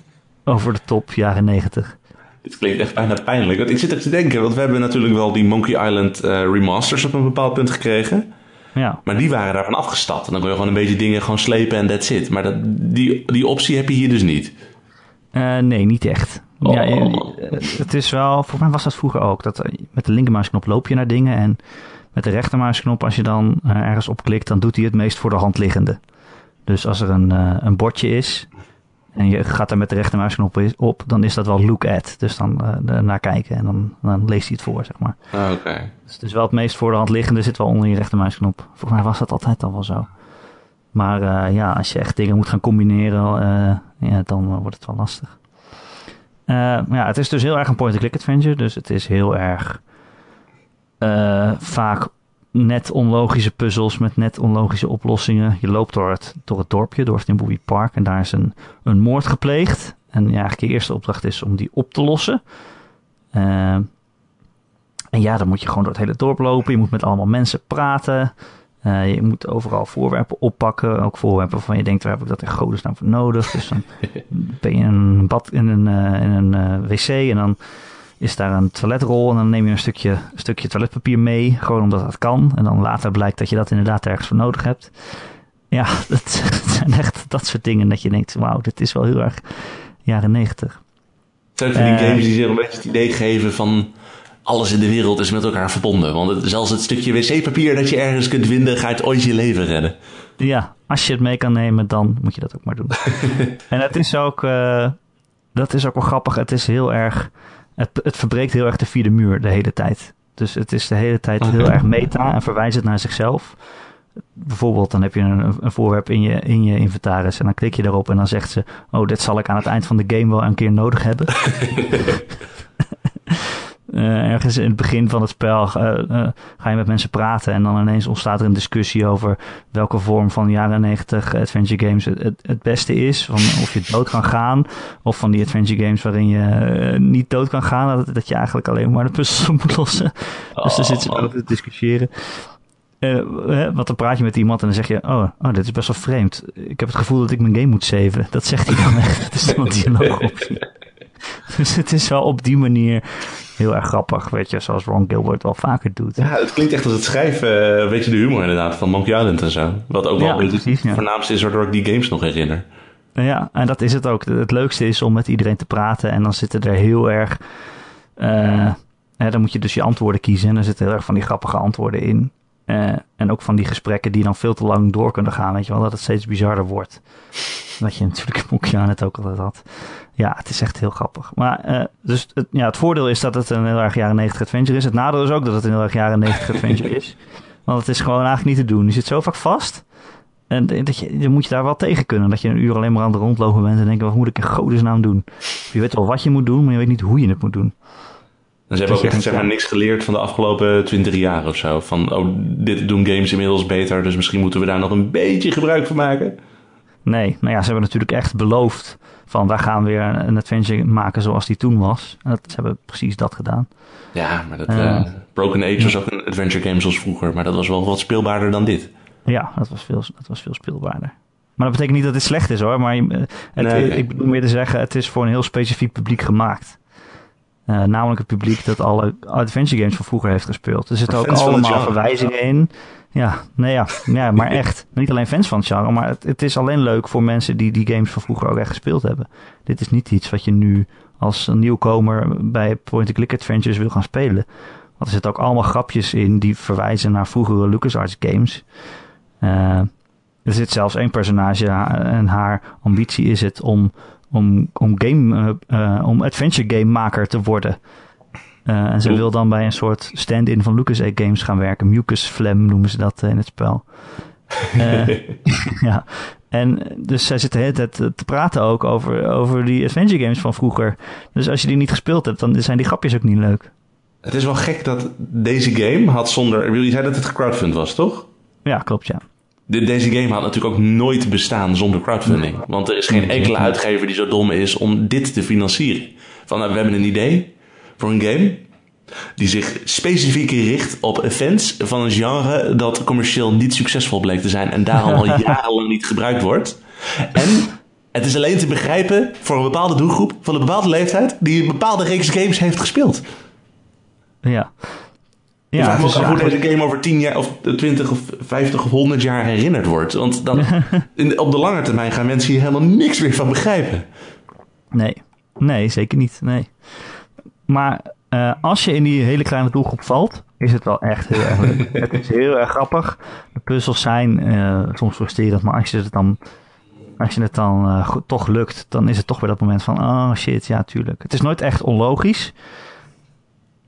over de top, jaren negentig. Dit klinkt echt bijna pijnlijk. Want ik zit er te denken, want we hebben natuurlijk wel die Monkey Island uh, remasters op een bepaald punt gekregen. Ja. Maar die waren daarvan afgestapt. En dan kon je gewoon een beetje dingen gewoon slepen en that's it. Maar dat, die, die optie heb je hier dus niet. Uh, nee, niet echt. Oh. Ja, het is wel, volgens mij was dat vroeger ook. Dat met de linkermuisknop loop je naar dingen. En met de rechtermuisknop, als je dan ergens op klikt, dan doet hij het meest voor de hand liggende. Dus als er een, een bordje is en je gaat daar met de rechtermuisknop op, dan is dat wel look at. Dus dan uh, naar kijken en dan, dan leest hij het voor, zeg maar. Ah, oké. Dus het is wel het meest voor de hand liggende, zit wel onder je rechtermuisknop. Volgens mij was dat altijd al wel zo. Maar uh, ja, als je echt dingen moet gaan combineren, ja, dan wordt het wel lastig. ja, het is dus heel erg een point-and-click adventure. Dus het is heel erg vaak net onlogische puzzels met net onlogische oplossingen. Je loopt door het, door het dorpje, door Timbleweed Park. En daar is een, een moord gepleegd. En ja, eigenlijk je eerste opdracht is om die op te lossen. En ja, dan moet je gewoon door het hele dorp lopen. Je moet met allemaal mensen praten. Uh, je moet overal voorwerpen oppakken. Ook voorwerpen waarvan je denkt, waar heb ik dat in godesnaam voor nodig? Dus dan ben je in een bad in een, uh, in een wc en dan is daar een toiletrol en dan neem je een stukje, een stukje toiletpapier mee, gewoon omdat dat kan. En dan later blijkt dat je dat inderdaad ergens voor nodig hebt. Ja, dat zijn echt dat soort dingen dat je denkt, wauw, dit is wel heel erg jaren negentig. Zijn van die games die zich een beetje het idee geven van alles in de wereld is met elkaar verbonden. Want het, zelfs het stukje wc-papier dat je ergens kunt vinden, gaat ooit je leven redden. Ja, als je het mee kan nemen, dan moet je dat ook maar doen. en het is ook, uh, dat is ook wel grappig. Het is heel erg het, het verbreekt heel erg de vierde muur de hele tijd. Dus het is de hele tijd okay. heel erg meta en verwijst het naar zichzelf. Bijvoorbeeld, dan heb je een, een, voorwerp in je, in je inventaris en dan klik je erop en dan zegt ze: Oh, dit zal ik aan het eind van de game wel een keer nodig hebben. Uh, ergens in het begin van het spel uh, uh, ga je met mensen praten en dan ineens ontstaat er een discussie over welke vorm van jaren 90 adventure games het, het, het, beste is. Of je dood kan gaan of van die adventure games waarin je niet dood kan gaan. Dat, dat je eigenlijk alleen maar de puzzels moet lossen. Dus daar zitten ze over te discussiëren. want dan praat je met iemand en dan zeg je: oh, oh, dit is best wel vreemd. Ik heb het gevoel dat ik mijn game moet saven. Dat zegt hij dan echt. Dat is dan een dialoogoptie. Dus het is wel op die manier heel erg grappig, weet je, zoals Ron Gilbert wel vaker doet. Ja, het klinkt echt als het schrijven, weet je, de humor inderdaad, van Monkey Island en zo. Wat ook wel ja, precies, het voornaamste is waardoor ik die games nog herinner. Ja, en dat is het ook. Het leukste is om met iedereen te praten en dan zitten er heel erg... Uh, dan moet je dus je antwoorden kiezen. En er zitten heel erg van die grappige antwoorden in. Eh, en ook van die gesprekken die dan veel te lang door kunnen gaan. Weet je wel, dat het steeds bizarder wordt. Wat je natuurlijk in Monkey het ook altijd had. Ja, het is echt heel grappig. Maar uh, dus het, ja, het voordeel is dat het een heel erg jaren 90 adventure is. Het nadeel is ook dat het een heel erg jaren 90 adventure is. Want het is gewoon eigenlijk niet te doen. Je zit zo vaak vast. En dat je, dan moet je daar wel tegen kunnen. Dat je een uur alleen maar aan het rondlopen bent en denken, wat moet ik in godesnaam doen? Je weet wel wat je moet doen, maar je weet niet hoe je het moet doen. En ze hebben ook echt zeg maar, niks geleerd van de afgelopen twintig jaar of zo. Van, oh, dit doen games inmiddels beter, dus misschien moeten we daar nog een beetje gebruik van maken. Nee, nou ja, ze hebben natuurlijk echt beloofd van, daar gaan we weer een adventure maken zoals die toen was. En dat, ze hebben precies dat gedaan. Ja, maar dat, uh, Broken Age was ook een adventure game zoals vroeger, maar dat was wel wat speelbaarder dan dit. Ja, dat was veel, dat was veel speelbaarder. Maar dat betekent niet dat het slecht is hoor. Maar het, ik bedoel meer te zeggen, het is voor een heel specifiek publiek gemaakt. Uh, namelijk het publiek dat alle adventure games van vroeger heeft gespeeld. Er zitten ook allemaal verwijzingen in. Ja, nee, ja, ja, maar echt. Niet alleen fans van het genre, maar het, het, is alleen leuk voor mensen die die games van vroeger ook echt gespeeld hebben. Dit is niet iets wat je nu als een nieuwkomer bij point-and-click adventures wil gaan spelen. Want er zitten ook allemaal grapjes in die verwijzen naar vroegere LucasArts games. Uh, er zit zelfs één personage en haar ambitie is het om om, om, game, uh, om adventure game maker te worden. Uh, en ze wil dan bij een soort stand-in van Lucas Games gaan werken. Mucus Flem noemen ze dat in het spel. ja. En dus zij zit de hele tijd te praten ook over, over die adventure games van vroeger. Dus als je die niet gespeeld hebt, dan zijn die grapjes ook niet leuk. Het is wel gek dat deze game had zonder... Je zei dat het crowdfund was, toch? Ja, klopt, ja deze game had natuurlijk ook nooit bestaan zonder crowdfunding. Want er is geen enkele uitgever die zo dom is om dit te financieren. Van nou, we hebben een idee voor een game die zich specifiek richt op fans van een genre dat commercieel niet succesvol bleek te zijn en daarom al jarenlang niet gebruikt wordt. En het is alleen te begrijpen voor een bepaalde doelgroep van een bepaalde leeftijd die een bepaalde reeks games heeft gespeeld. Ja, ja, dus hoe deze game over 10 jaar of 20 of 50 of 100 jaar herinnerd wordt. Want dan, in, op de lange termijn gaan mensen hier helemaal niks meer van begrijpen. Nee, nee, zeker niet. Nee. Maar uh, als je in die hele kleine doelgroep valt, is het wel echt heel erg leuk. het is heel erg grappig. De puzzels zijn uh, soms frustrerend, maar als je het dan, als je het dan uh, toch lukt, dan is het toch weer dat moment van, oh shit, ja, tuurlijk. Het is nooit echt onlogisch.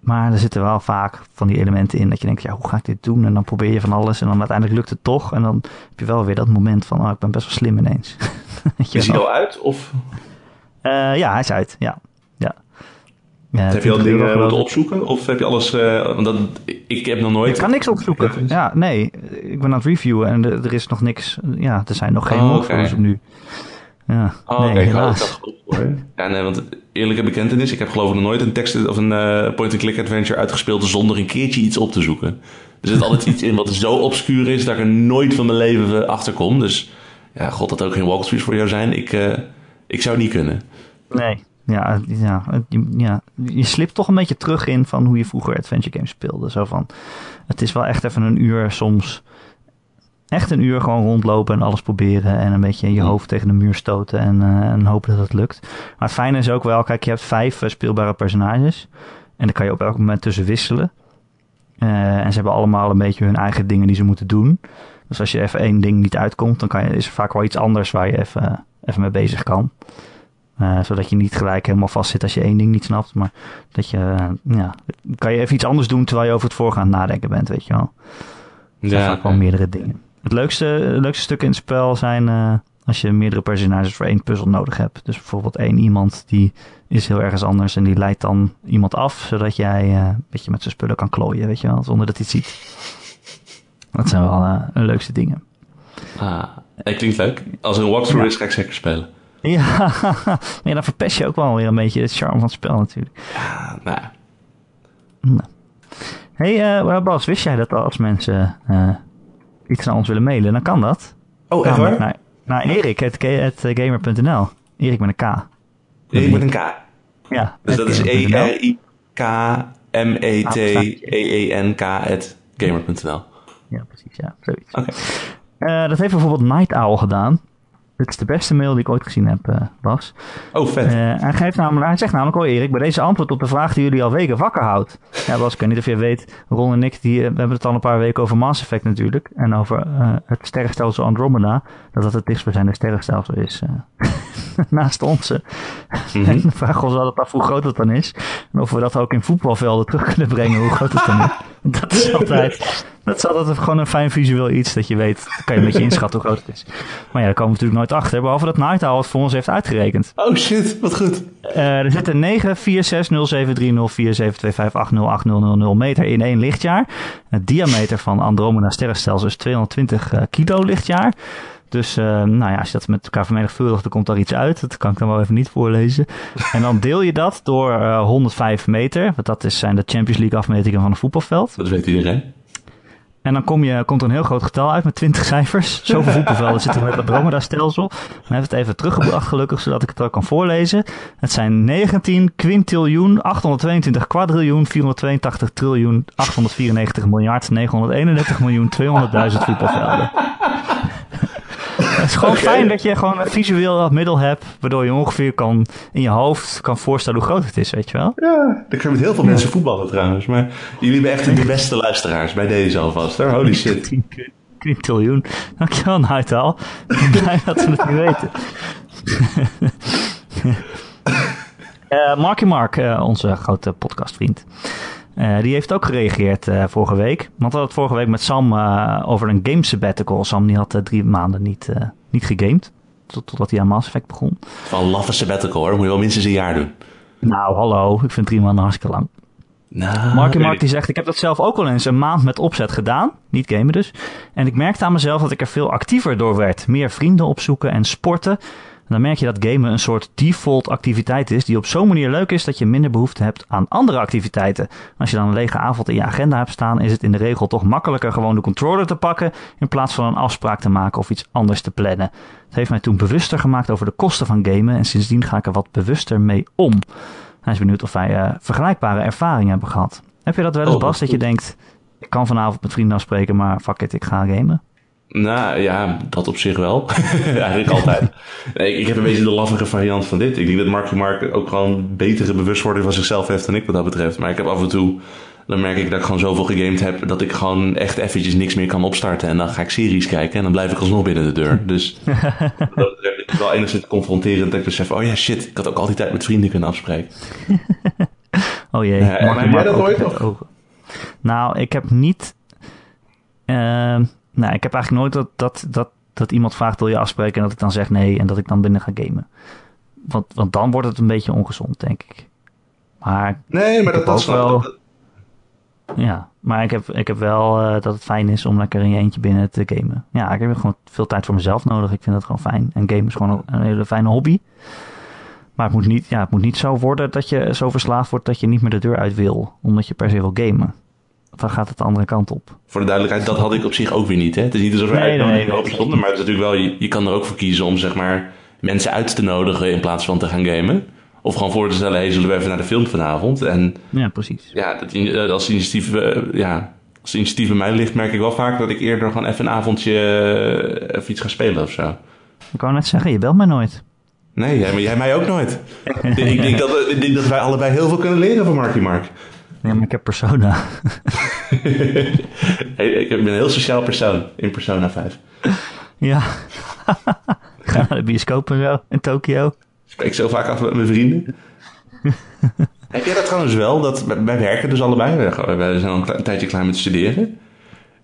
Maar er zitten wel vaak van die elementen in dat je denkt, ja, hoe ga ik dit doen? En dan probeer je van alles en dan uiteindelijk lukt het toch. En dan heb je wel weer dat moment van, oh, ik ben best wel slim ineens. is hij al uit? Of? Uh, ja, hij is uit, ja. ja. ja heb je al dingen moeten opzoeken? Of heb je alles... Uh, dat, ik heb nog nooit... Ik kan niks opzoeken. Ja, nee. Ik ben aan het reviewen en er, is nog niks... Ja, er zijn nog geen oh, okay. op nu. Ja, oh, nee, helaas. Ja, nee, want eerlijke bekentenis, ik heb geloof ik nog nooit een tekst of een uh, point-and-click adventure uitgespeeld zonder een keertje iets op te zoeken. Er zit altijd iets in wat zo obscuur is dat ik er nooit van mijn leven achter kom. Dus ja, god dat ook geen walkthroughs voor jou zijn. Ik, uh, ik zou niet kunnen. Nee, ja, ja, ja, je slipt toch een beetje terug in van hoe je vroeger adventure games speelde. Zo van, het is wel echt even een uur soms echt een uur gewoon rondlopen en alles proberen. En een beetje je hoofd tegen de muur stoten en, uh, en hopen dat het lukt. Maar het fijne is ook wel, kijk, je hebt vijf uh, speelbare personages. En daar kan je op elk moment tussen wisselen. Uh, en ze hebben allemaal een beetje hun eigen dingen die ze moeten doen. Dus als je even één ding niet uitkomt, dan kan je, is er vaak wel iets anders waar je even, even mee bezig kan. zodat je niet gelijk helemaal vast zit als je één ding niet snapt. Maar dat je, ja, kan je even iets anders doen terwijl je over het voorgaan nadenken bent, weet je wel. Er zijn ja, vaak wel meerdere dingen. Het leukste, leukste stukken in het spel zijn uh, als je meerdere personages voor één puzzel nodig hebt. Dus bijvoorbeeld één iemand die is heel ergens anders en die leidt dan iemand af, zodat jij uh, een beetje met zijn spullen kan klooien, weet je wel, zonder dat hij het ziet. Dat zijn wel uh, de leukste dingen. Ah, het klinkt leuk. Als een walkthrough ja. is, ga ik zeker spelen. Ja, maar dan verpest je ook wel weer een beetje het charme van het spel natuurlijk. Ja, nou. nou. Hey, uh, Bas, wist jij dat als mensen iets naar ons willen mailen, dan kan dat. Oh, echt waar? Naar, naar Erik, het, het gamer.nl. Erik met een K. Erik met een K? Ja. Dus dat is E-R-I-K-M-E-T-E-E-N-K at gamer.nl. Ja, precies, ja. Zoiets. Okay. Uh, dat heeft bijvoorbeeld Night Owl gedaan. Dit is de beste mail die ik ooit gezien heb, uh, Bas. Oh, vet. Uh, hij, geeft namelijk, hij zegt namelijk, oh Erik, bij deze antwoord op de vraag die jullie al weken wakker houdt. Ja, Bas, ik weet niet of je weet, Ron en ik, die, we hebben het al een paar weken over Mass Effect natuurlijk. En over het sterrenstelsel Andromeda. Dat dat het dichtstbijzijnde sterrenstelsel is. naast onze. Mm En de vraag ons altijd af hoe groot het dan is. En of we dat ook in voetbalvelden terug kunnen brengen, hoe groot het dan is. Dat is altijd, dat is altijd gewoon een fijn visueel iets dat je weet. Dan kan je een beetje inschatten hoe groot het is. Maar ja, daar komen we natuurlijk nooit achter. Behalve dat Night Owl het voor ons heeft uitgerekend. Oh shit, wat goed. Uh, er zitten 9, 4, 6, 0, 7, 3, 0, 4, 7, 2, 5, 8, 0, 8, 0, 0, 0 meter in één lichtjaar. Het diameter van Andromeda sterrenstelsel is 220 uh, kilo lichtjaar. Dus uh, nou ja, als je dat met elkaar vermenigvuldigt, dan komt daar iets uit. Dat kan ik dan wel even niet voorlezen. en dan deel je dat door uh, 105 meter. Want dat is, zijn de Champions League afmetingen van een voetbalveld. Dat weet iedereen. En dan kom je, komt er een heel groot getal uit met 20 cijfers. Zoveel voetbalvelden zitten met het Andromeda-stelsel. Dan heb het even teruggebracht gelukkig, zodat ik het ook kan voorlezen. Het zijn 19 quintiljoen, 822 quadriljoen, 482 triljoen, 894 miljard, 931 miljoen, 200.000 voetbalvelden. Het is gewoon fijn dat je gewoon een visueel dat middel hebt, waardoor je ongeveer kan in je hoofd kan voorstellen hoe groot het is, weet je wel? Ja, ik kan met heel veel mensen voetballen trouwens, maar jullie zijn echt de beste luisteraars bij deze alvast, hoor. Holy shit. 10 triljoen. Dankjewel, Nightal. Ik ben blij dat we het nu weten. uh, Marky Mark, uh, onze grote podcastvriend. Uh, die heeft ook gereageerd uh, vorige week. Want we hadden het vorige week met Sam uh, over een game sabbatical. Sam die had drie maanden niet, niet gegamed. Tot, totdat hij aan Mass Effect begon. Van laffe sabbatical hoor. Moet je wel minstens een jaar doen. Nou, hallo. Ik vind drie maanden hartstikke lang. Nou, Marky Mark die zegt, ik heb dat zelf ook al eens een maand met opzet gedaan. Niet gamen dus. En ik merkte aan mezelf dat ik er veel actiever door werd. Meer vrienden opzoeken en sporten dan merk je dat gamen een soort default activiteit is die op zo'n manier leuk is dat je minder behoefte hebt aan andere activiteiten. Als je dan een lege avond in je agenda hebt staan, is het in de regel toch makkelijker gewoon de controller te pakken in plaats van een afspraak te maken of iets anders te plannen. Het heeft mij toen bewuster gemaakt over de kosten van gamen en sindsdien ga ik er wat bewuster mee om. Hij is benieuwd of wij uh, vergelijkbare ervaringen hebben gehad. Heb je dat wel eens, oh, Bas, dat je denkt, ik kan vanavond met vrienden afspreken, maar fuck it, ik ga gamen? Nou ja, dat op zich wel. Eigenlijk altijd. Nee, ik heb een beetje de laffige variant van dit. Ik denk dat Marky Mark ook gewoon betere bewustwording van zichzelf heeft dan ik wat dat betreft. Maar ik heb af en toe, dan merk ik dat ik gewoon zoveel gegamed heb dat ik gewoon echt eventjes niks meer kan opstarten. En dan ga ik series kijken en dan blijf ik alsnog binnen de deur. Dus dat betreft is het wel enigszins confronterend dat ik besef, oh ja shit, ik had ook al die tijd met vrienden kunnen afspreken. oh jee. Uh, heb jij dat ooit nog? Nou, ik heb niet... Uh, nou, ik heb eigenlijk nooit dat, dat, dat, dat iemand vraagt wil je afspreken en dat ik dan zeg nee en dat ik dan binnen ga gamen. Want, want dan wordt het een beetje ongezond, denk ik. Maar nee, maar dat, is wel. Ja, maar ik heb, ik heb wel uh, dat het fijn is om lekker in je eentje binnen te gamen. Ja, ik heb gewoon veel tijd voor mezelf nodig. Ik vind dat gewoon fijn. En gamen is gewoon een hele fijne hobby. Maar het moet, niet, ja, het moet niet zo worden dat je zo verslaafd wordt dat je niet meer de deur uit wil. Omdat je per se wil gamen dan gaat het de andere kant op. Voor de duidelijkheid, dat had ik op zich ook weer niet. Hè? Het is niet alsof er nee, nee, nee, stonden, maar het is natuurlijk wel, je, je, kan er ook voor kiezen om zeg maar, mensen uit te nodigen in plaats van te gaan gamen. Of gewoon voor te stellen, hey, zullen we even naar de film vanavond? En, ja, precies. Ja, dat, eh, als initiatief, uh, ja, als initiatief bij mij ligt, merk ik wel vaak dat ik eerder gewoon even een avondje uh, even iets ga spelen of zo. Ik wou net zeggen, je belt mij nooit. Nee, jij, maar jij mij ook nooit. ik, denk dat, ik denk dat wij allebei heel veel kunnen leren van Marky Mark. Ja, maar ik heb Persona. ik ben een heel sociaal persoon in Persona 5. Ja. Ga naar de bioscoop en zo in Tokio. Spreek zo vaak af met mijn vrienden. heb jij dat trouwens wel? Dat, wij werken dus allebei. We zijn al een tijdje klaar met studeren.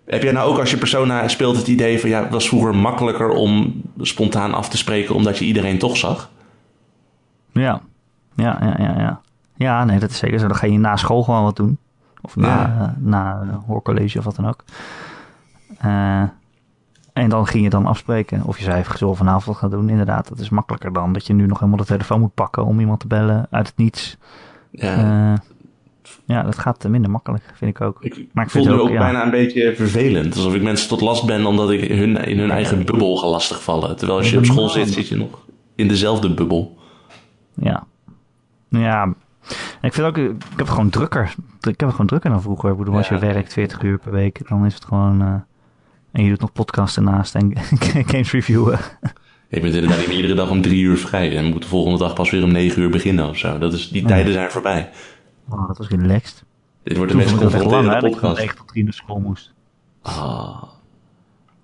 Heb jij nou ook als je Persona speelt het idee van... ja, het was vroeger makkelijker om spontaan af te spreken... omdat je iedereen toch zag? Ja, ja, ja, ja. ja. Ja, nee, dat is zeker zo. Dan ga je na school gewoon wat doen. Of na, ja. na hoorcollege of wat dan ook. Uh, en dan ging je dan afspreken. Of je zei zo vanavond gaan doen. Inderdaad, dat is makkelijker dan dat je nu nog helemaal de telefoon moet pakken om iemand te bellen uit het niets. Ja. Uh, ja, dat gaat minder makkelijk, vind ik ook. Ik, maar ik voel het ook, ook bijna een beetje vervelend. Alsof ik mensen tot last ben omdat ik hun, in hun eigen bubbel ga lastigvallen. Terwijl als je op school zit, zit je nog in dezelfde bubbel. Ja. Ja, ik vind ook, ik heb gewoon drukker. Ik heb het gewoon drukker dan vroeger. Ik bedoel, als je werkt 40 uur per week, dan is het gewoon. Uh, en je doet nog podcasts ernaast en games reviewen. Ik ben inderdaad iedere dag om drie uur vrij. En moet de volgende dag pas weer om negen uur beginnen of zo. Dat is, die tijden zijn voorbij. Oh, dat was relaxed. Dit wordt de meest echt confronterende podcast. 9 tot 3 naar school moest. Ah.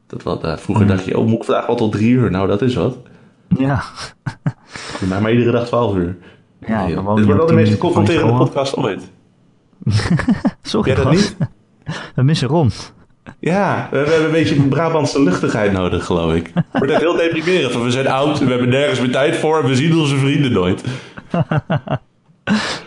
Dat wat, eh, vroeger dacht je, oh, moet ik vandaag wel tot drie uur? Nou, dat is wat. Ja. Maar, maar iedere dag twaalf uur. Ja, Nee, dan joh. woon Dit wordt wel op de 10 meest confronterende podcast ooit. Sorry, Jij dat niet? We missen Ron. Ja, we, we hebben een beetje Brabantse luchtigheid nodig, geloof ik. Het wordt echt heel deprimerend. Want we zijn oud, we hebben nergens meer tijd voor en we zien onze vrienden nooit.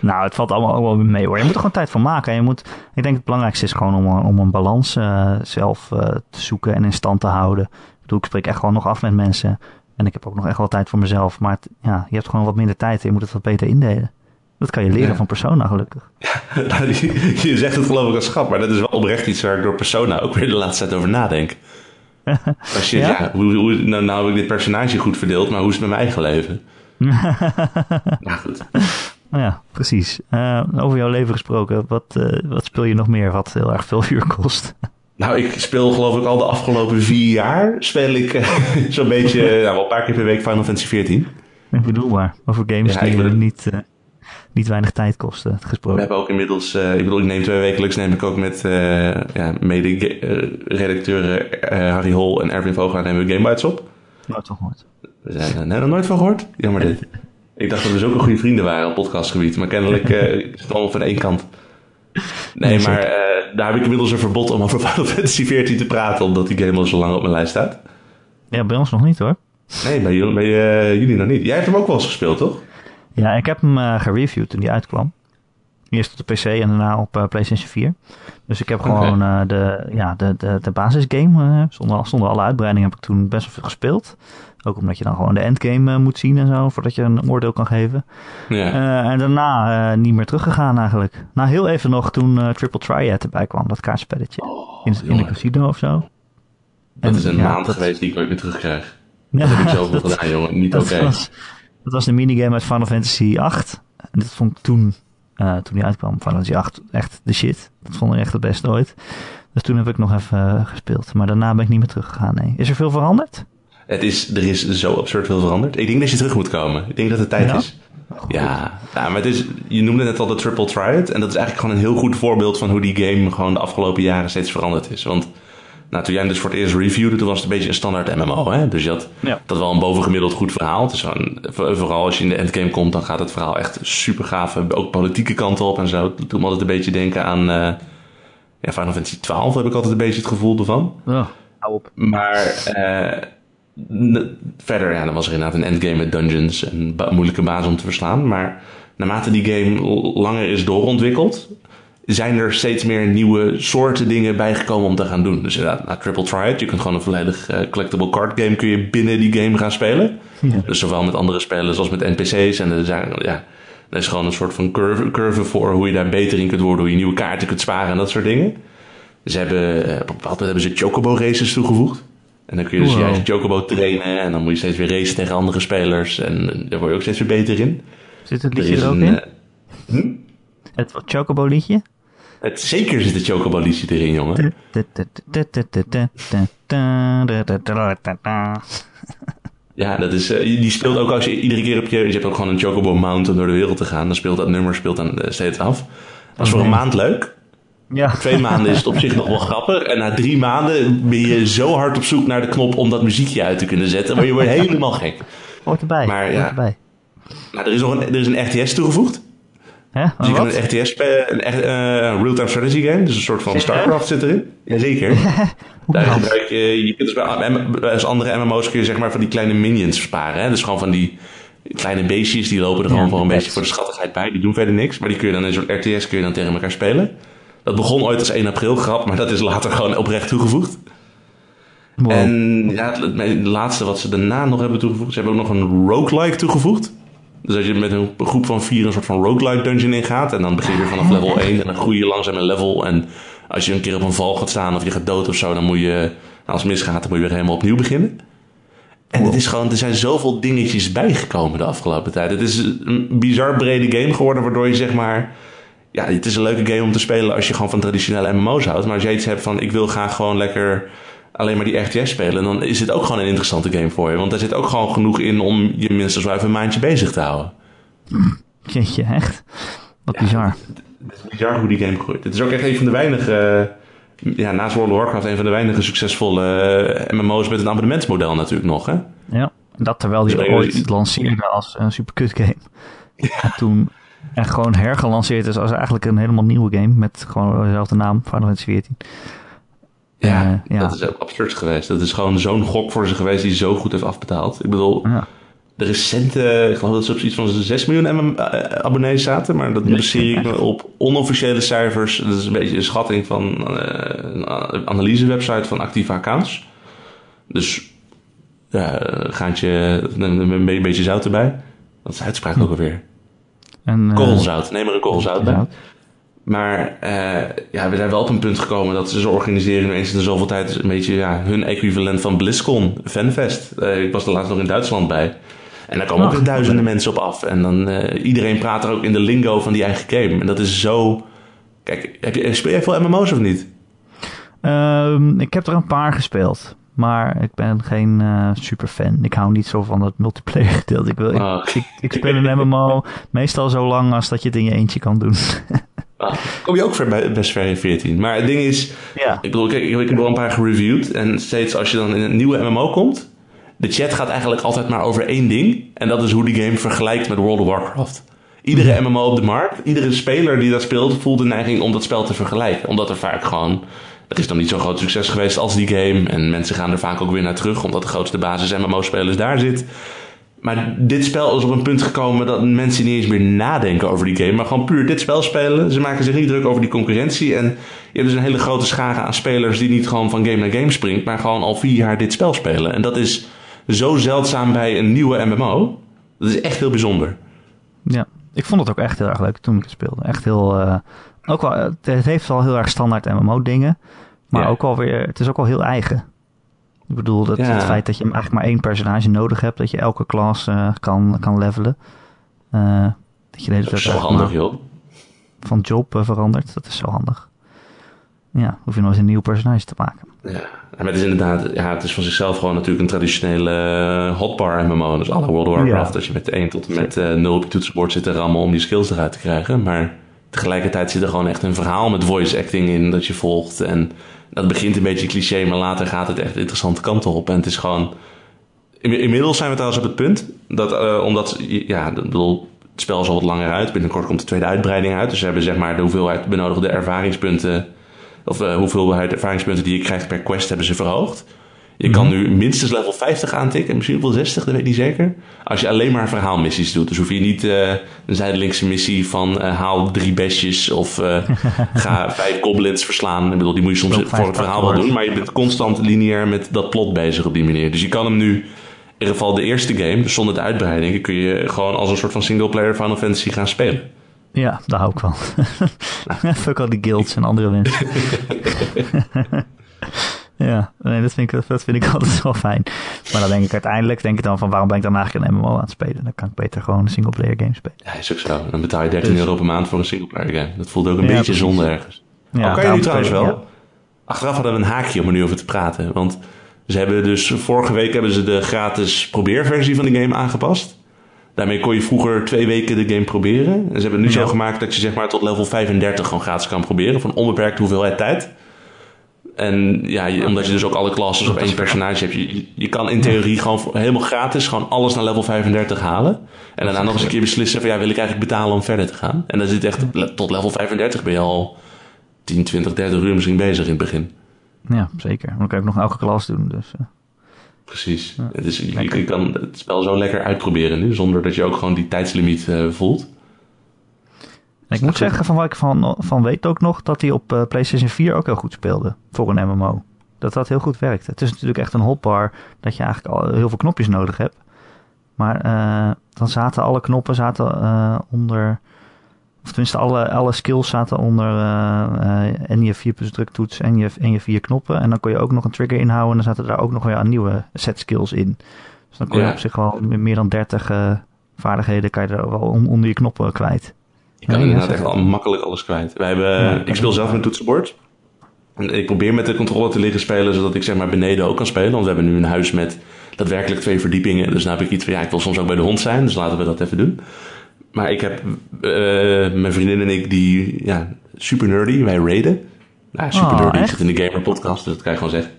Nou, het valt allemaal, allemaal mee hoor. Je moet er gewoon tijd voor maken. Je moet, ik denk het belangrijkste is gewoon om, een- om een balans eh, zelf eh, te zoeken en in stand te houden. Ik bedoel, ik spreek echt gewoon nog af met mensen. En ik heb ook nog echt wel tijd voor mezelf. Maar het- ja, je hebt gewoon wat minder tijd en je moet het wat beter indelen. Dat kan je leren Ja. van Persona gelukkig. Nou, je, zegt het geloof ik als grap, maar dat is wel oprecht iets waar ik door Persona ook weer de laatste tijd over nadenk. Als je, Ja? ja? hoe, hoe, nou, nou heb ik dit personage goed verdeeld, maar hoe is het met mijn eigen leven? nou goed. Nou ja, precies. Eh, over jouw leven gesproken, wat, eh, wat speel je nog meer wat heel erg veel uur kost? Nou, ik speel geloof ik al de afgelopen vier jaar, speel ik eh, zo'n beetje, nou, wel een paar keer per week Final Fantasy 14. ik bedoel maar, over games Ja, die niet, eh, niet weinig tijd kosten We gesproken. hebben ook inmiddels, eh, ik bedoel, ik neem twee wekelijks neem ik ook met eh ja, mede-redacteuren eh, Harry Hol en Erwin Vogelaar nemen we Game Bites op. Nou, toch nooit. We zijn er net nog nooit van gehoord. Jammer dit. Ik dacht dat we zulke goede vrienden waren op podcastgebied, maar kennelijk eh, is het allemaal van één kant. Nee, Nee, maar eh, daar heb ik inmiddels een verbod om over Final Fantasy 14 te praten, omdat die game al zo lang op mijn lijst staat. Ja, bij ons nog niet hoor. Nee, bij jullie, bij, eh, jullie nog niet. Jij hebt hem ook wel eens gespeeld, toch? Ja, ik heb hem eh, gereviewd toen die uitkwam. Eerst op de PC en daarna op PlayStation 4. Dus ik heb gewoon de, ja, de, de, de basisgame, zonder, zonder alle uitbreidingen, heb ik toen best wel veel gespeeld. Ook omdat je dan gewoon de endgame eh, moet zien en zo, voordat je een oordeel kan geven. Ja. Eh, en daarna eh, niet meer teruggegaan eigenlijk. Nou, heel even nog toen Triple Triad erbij kwam, dat kaartspelletje. in, in de casino of zo. dat en is een ja, maand dat- geweest die ik nooit meer terugkrijg. Ja, Dat heb ik zoveel dat- gedaan, jongen. Niet oké. Dat, was, dat was de minigame uit Final Fantasy 8. En dat vond ik toen, toen die uitkwam, Final Fantasy 8, echt de shit. Dat vond ik echt het beste ooit. Dus toen heb ik nog even gespeeld. Maar daarna ben ik niet meer teruggegaan, nee. Is er veel veranderd? Het is, er is zo absurd veel veranderd. Ik denk dat je terug moet komen. Ik denk dat het tijd Ja? is. Ja, ja, maar het is, je noemde net al de Triple Triad. En dat is eigenlijk gewoon een heel goed voorbeeld van hoe die game gewoon de afgelopen jaren steeds veranderd is. Want nou, toen jij hem dus voor het eerst reviewde, toen was het een beetje een standaard MMO. Hè? Dus je had Ja. dat wel een bovengemiddeld goed verhaal. Het is gewoon, voor- vooral als je in de endgame komt, dan gaat het verhaal echt super gaaf. Ook politieke kanten op en zo. Me altijd een beetje denken aan eh, ja, Final Fantasy 12 heb ik altijd een beetje het gevoel ervan. Oh, hou op. Maar eh, verder, ja, dan was er inderdaad een endgame met dungeons en ba- moeilijke bazen om te verslaan. Maar naarmate die game langer is doorontwikkeld, zijn er steeds meer nieuwe soorten dingen bijgekomen om te gaan doen. Dus inderdaad, na Triple Triad, je kunt gewoon een volledig eh, collectible card game kun je binnen die game gaan spelen. Ja. Dus zowel met andere spelers als met NPC's. En er, zijn, ja, er is gewoon een soort van curve, curve voor hoe je daar beter in kunt worden, hoe je nieuwe kaarten kunt sparen en dat soort dingen. Ze hebben, eh, op een bepaald moment hebben ze Chocobo races toegevoegd. En dan kun je dus Wow. je eigen Chocobo trainen en dan moet je steeds weer racen tegen andere spelers. En eh, daar word je ook steeds weer beter in. Zit het Er liedje er ook een, in? eh, Het Chocobo liedje? het, zeker zit de Chocobo liedje erin, jongen. Ja, dat is, eh, die speelt ook als je iedere keer op je... Je hebt ook gewoon een Chocobo Mount om door de wereld te gaan. Dan speelt dat nummer speelt dan eh, steeds af. Dat is voor een maand leuk. Ja. Twee maanden is het op zich nog wel grappig. En na drie maanden ben je zo hard op zoek naar de knop om dat muziekje uit te kunnen zetten. Maar je wordt helemaal gek. Hoort erbij. Maar hoort ja. erbij. Maar er is nog een, er is een RTS toegevoegd. Hè? Dus je kan een RTS spelen, een echt, eh, real-time strategy game. Dus een soort van? StarCraft zit erin. Jazeker. Daar gebruik je, je kunt dus bij, bij als andere MMO's kun je zeg maar van die kleine minions sparen. Hè? Dus gewoon van die kleine beestjes, die lopen er gewoon Ja, voor een beetje voor de schattigheid bij. Die doen verder niks, maar die kun je dan in zo'n RTS kun je dan tegen elkaar spelen. Dat begon ooit als 1 april grap, maar dat is later gewoon oprecht toegevoegd. Wow. En ja, het, het laatste wat ze daarna nog hebben toegevoegd, ze hebben ook nog een roguelike toegevoegd. Dus als je met een groep van vier een soort van roguelike dungeon ingaat. En dan begin je weer vanaf level 1 en dan groei je langzaam een level. En als je een keer op een val gaat staan of je gaat dood of zo, dan moet je, nou, als het misgaat, dan moet je weer helemaal opnieuw beginnen. En het is gewoon, er zijn zoveel dingetjes bijgekomen de afgelopen tijd. Het is een bizar brede game geworden, waardoor je zeg maar... Ja, het is een leuke game om te spelen als je gewoon van traditionele MMO's houdt. Maar als je iets hebt van, ik wil graag gewoon lekker alleen maar die RTS spelen, dan is dit ook gewoon een interessante game voor je. Want daar zit ook gewoon genoeg in om je minstens wel even een maandje bezig te houden. Jeetje, echt? Wat bizar. Het is bizar hoe die game groeit. Het is ook echt een van de weinige, ja, naast World of Warcraft, een van de weinige succesvolle eh, MMO's met een abonnementsmodel natuurlijk nog, hè? Ja, dat terwijl die Dus ooit lanceerde als een superkut game. En toen echt gewoon hergelanceerd is als eigenlijk een helemaal nieuwe game met gewoon dezelfde naam, Final Fantasy 14. Ja, Eh, ja. dat is ook absurd geweest. Dat is gewoon zo'n gok voor ze geweest die zo goed heeft afbetaald. Ik bedoel, Ja. de recente, ik geloof dat ze op zoiets van 6 miljoen MM, eh, abonnees zaten. Maar dat baseer ik me op onofficiële cijfers. Dat is een beetje een schatting van eh, een analysewebsite van actieve accounts. Dus ja, gaantje, een, een beetje zout erbij. Dat is de uitspraak ook alweer. En, eh, Korrelzout, neem er een korrelzout bij. Maar eh, ja, we zijn wel op een punt gekomen dat ze ze organiseren nu eens in de zoveel tijd een beetje ja, hun equivalent van BlizzCon, Fanfest. Eh, ik was er laatst nog in Duitsland bij. En daar komen ook weer duizenden mensen op af. En dan iedereen praat er ook in de lingo van die eigen game. En dat is zo. Kijk, heb je, speel jij veel MMO's of niet? Ehm, ik heb er een paar gespeeld. Maar ik ben geen eh super fan. Ik hou niet zo van dat multiplayer gedeelte. Ik, wil, ik, Ah. ik, ik speel een MMO meestal zo lang als dat je het in je eentje kan doen. Ah, kom je ook ver bij best ver in 14. Maar het ding is, ja. Ik bedoel, kijk, ik heb er wel een paar gereviewd. En steeds als je dan in een nieuwe MMO komt... De chat gaat eigenlijk altijd maar over één ding. En dat is hoe die game vergelijkt met World of Warcraft. Iedere MMO op de markt, iedere speler die dat speelt... voelt de neiging om dat spel te vergelijken. Omdat er vaak gewoon... Er is dan niet zo'n groot succes geweest als die game. En mensen gaan er vaak ook weer naar terug... omdat de grootste basis MMO-spelers daar zit. Maar dit spel is op een punt gekomen dat mensen niet eens meer nadenken over die game, maar gewoon puur dit spel spelen. Ze maken zich niet druk over die concurrentie. En je hebt dus een hele grote schare aan spelers die niet gewoon van game naar game springt, maar gewoon al vier jaar dit spel spelen. En dat is zo zeldzaam bij een nieuwe MMO. Dat is echt heel bijzonder. Ja, ik vond het ook echt heel erg leuk toen ik het speelde. Echt heel. eh, ook wel, het heeft wel heel erg standaard MMO-dingen. Maar Ja. ook wel weer. Het is ook wel heel eigen. Ik bedoel, dat Ja. het feit dat je eigenlijk maar één personage nodig hebt. Dat je elke klas eh, kan, kan levelen. Eh, dat je Dat is zo handig, joh. van job eh, verandert. Dat is zo handig. Ja, hoef je nooit een nieuw personage te maken. Ja, maar het is inderdaad, ja, het is van zichzelf gewoon natuurlijk een traditionele hotbar MMO. Dus alle World of Warcraft, Ja. dat je met 1 tot en met 0 op je toetsenbord zit te rammen om die skills eruit te krijgen. Maar tegelijkertijd zit er gewoon echt een verhaal met voice acting in dat je volgt. En dat begint een beetje cliché, maar later gaat het echt interessante kanten op. En het is gewoon... In- Inmiddels zijn we trouwens op het punt dat, eh, omdat, ja, bedoel, het spel is al wat langer uit. Binnenkort komt de tweede uitbreiding uit. Dus ze hebben zeg maar de hoeveelheid benodigde ervaringspunten of eh, hoeveelheid ervaringspunten die je krijgt per quest hebben ze verhoogd. Je kan nu minstens level 50 aantikken, misschien wel 60, dat weet ik niet zeker. Als je alleen maar verhaalmissies doet. Dus hoef je niet eh, een zijdelingse missie van eh, haal drie besjes of eh, ga vijf goblins verslaan. Ik bedoel, die moet je soms voor het verhaal wel doen. Maar je bent constant lineair met dat plot bezig op die manier. Dus je kan hem nu, in ieder geval de eerste game, dus zonder de uitbreidingen, kun je gewoon als een soort van singleplayer Final Fantasy gaan spelen. Ja, daar hou ik van. Fuck al die guilds en andere mensen. Ja, nee, dat, vind ik, dat vind ik altijd wel fijn. Maar dan denk ik uiteindelijk, denk ik dan van waarom ben ik dan eigenlijk een MMO aan het spelen? Dan kan ik beter gewoon een singleplayer game spelen. Ja, is ook zo. Dan betaal je 13 Dus- euro per maand voor een singleplayer game. Dat voelt ook een Ja, beetje precies. zonde ergens. Ja, kan je nu trouwens wel. Achteraf hadden we een haakje om er nu over te praten. Want ze hebben dus vorige week hebben ze de gratis probeerversie van de game aangepast. Daarmee kon je vroeger twee weken de game proberen. En ze hebben het nu Ja. zo gemaakt dat je zeg maar tot level 35 gewoon gratis kan proberen. Voor een onbeperkte hoeveelheid tijd. En ja, je- omdat je dus ook alle classes op één personage hebt. Je, je kan in theorie gewoon helemaal gratis gewoon alles naar level 35 halen. En daarna nog eens een keer beslissen van ja, wil ik eigenlijk betalen om verder te gaan. En dan zit echt tot level 35 ben je al 10, 20, 30 uur misschien bezig in het begin. Ja, zeker. Dan kan ik nog elke klas doen. Dus, eh. Precies. Het is, je kan het spel zo lekker uitproberen nu, zonder dat je ook gewoon die tijdslimiet eh, voelt. Ik moet zeggen, van wat ik van, van weet ook nog, dat hij op eh, PlayStation 4 ook heel goed speelde voor een MMO. Dat dat heel goed werkt. Het is natuurlijk echt een hotbar dat je eigenlijk al heel veel knopjes nodig hebt. Maar eh, dan zaten alle knoppen zaten, eh, onder, of tenminste alle, alle skills zaten onder en je 4 plus druktoets en je, en je vier knoppen. En dan kon je ook nog een trigger inhouden en dan zaten daar ook nog weer een nieuwe set skills in. Dus dan kon je Ja. op zich wel meer dan 30 eh, vaardigheden kan je er wel on- onder je knoppen kwijt. Kan Ja, inderdaad echt al makkelijk alles kwijt. Wij hebben, Ja. ik speel zelf met toetsenbord. Ik probeer met de controller te liggen spelen, zodat ik zeg maar beneden ook kan spelen. Want we hebben nu een huis met daadwerkelijk twee verdiepingen. Dus nu heb ik iets van, ja, ik wil soms ook bij de hond zijn. Dus laten we dat even doen. Maar ik heb, uh, mijn vriendin en ik, die, ja, super nerdy. Wij raiden. Nou, super Oh, nerdy. Ik echt? zit in de gamer podcast, dus dat kan je gewoon zeggen.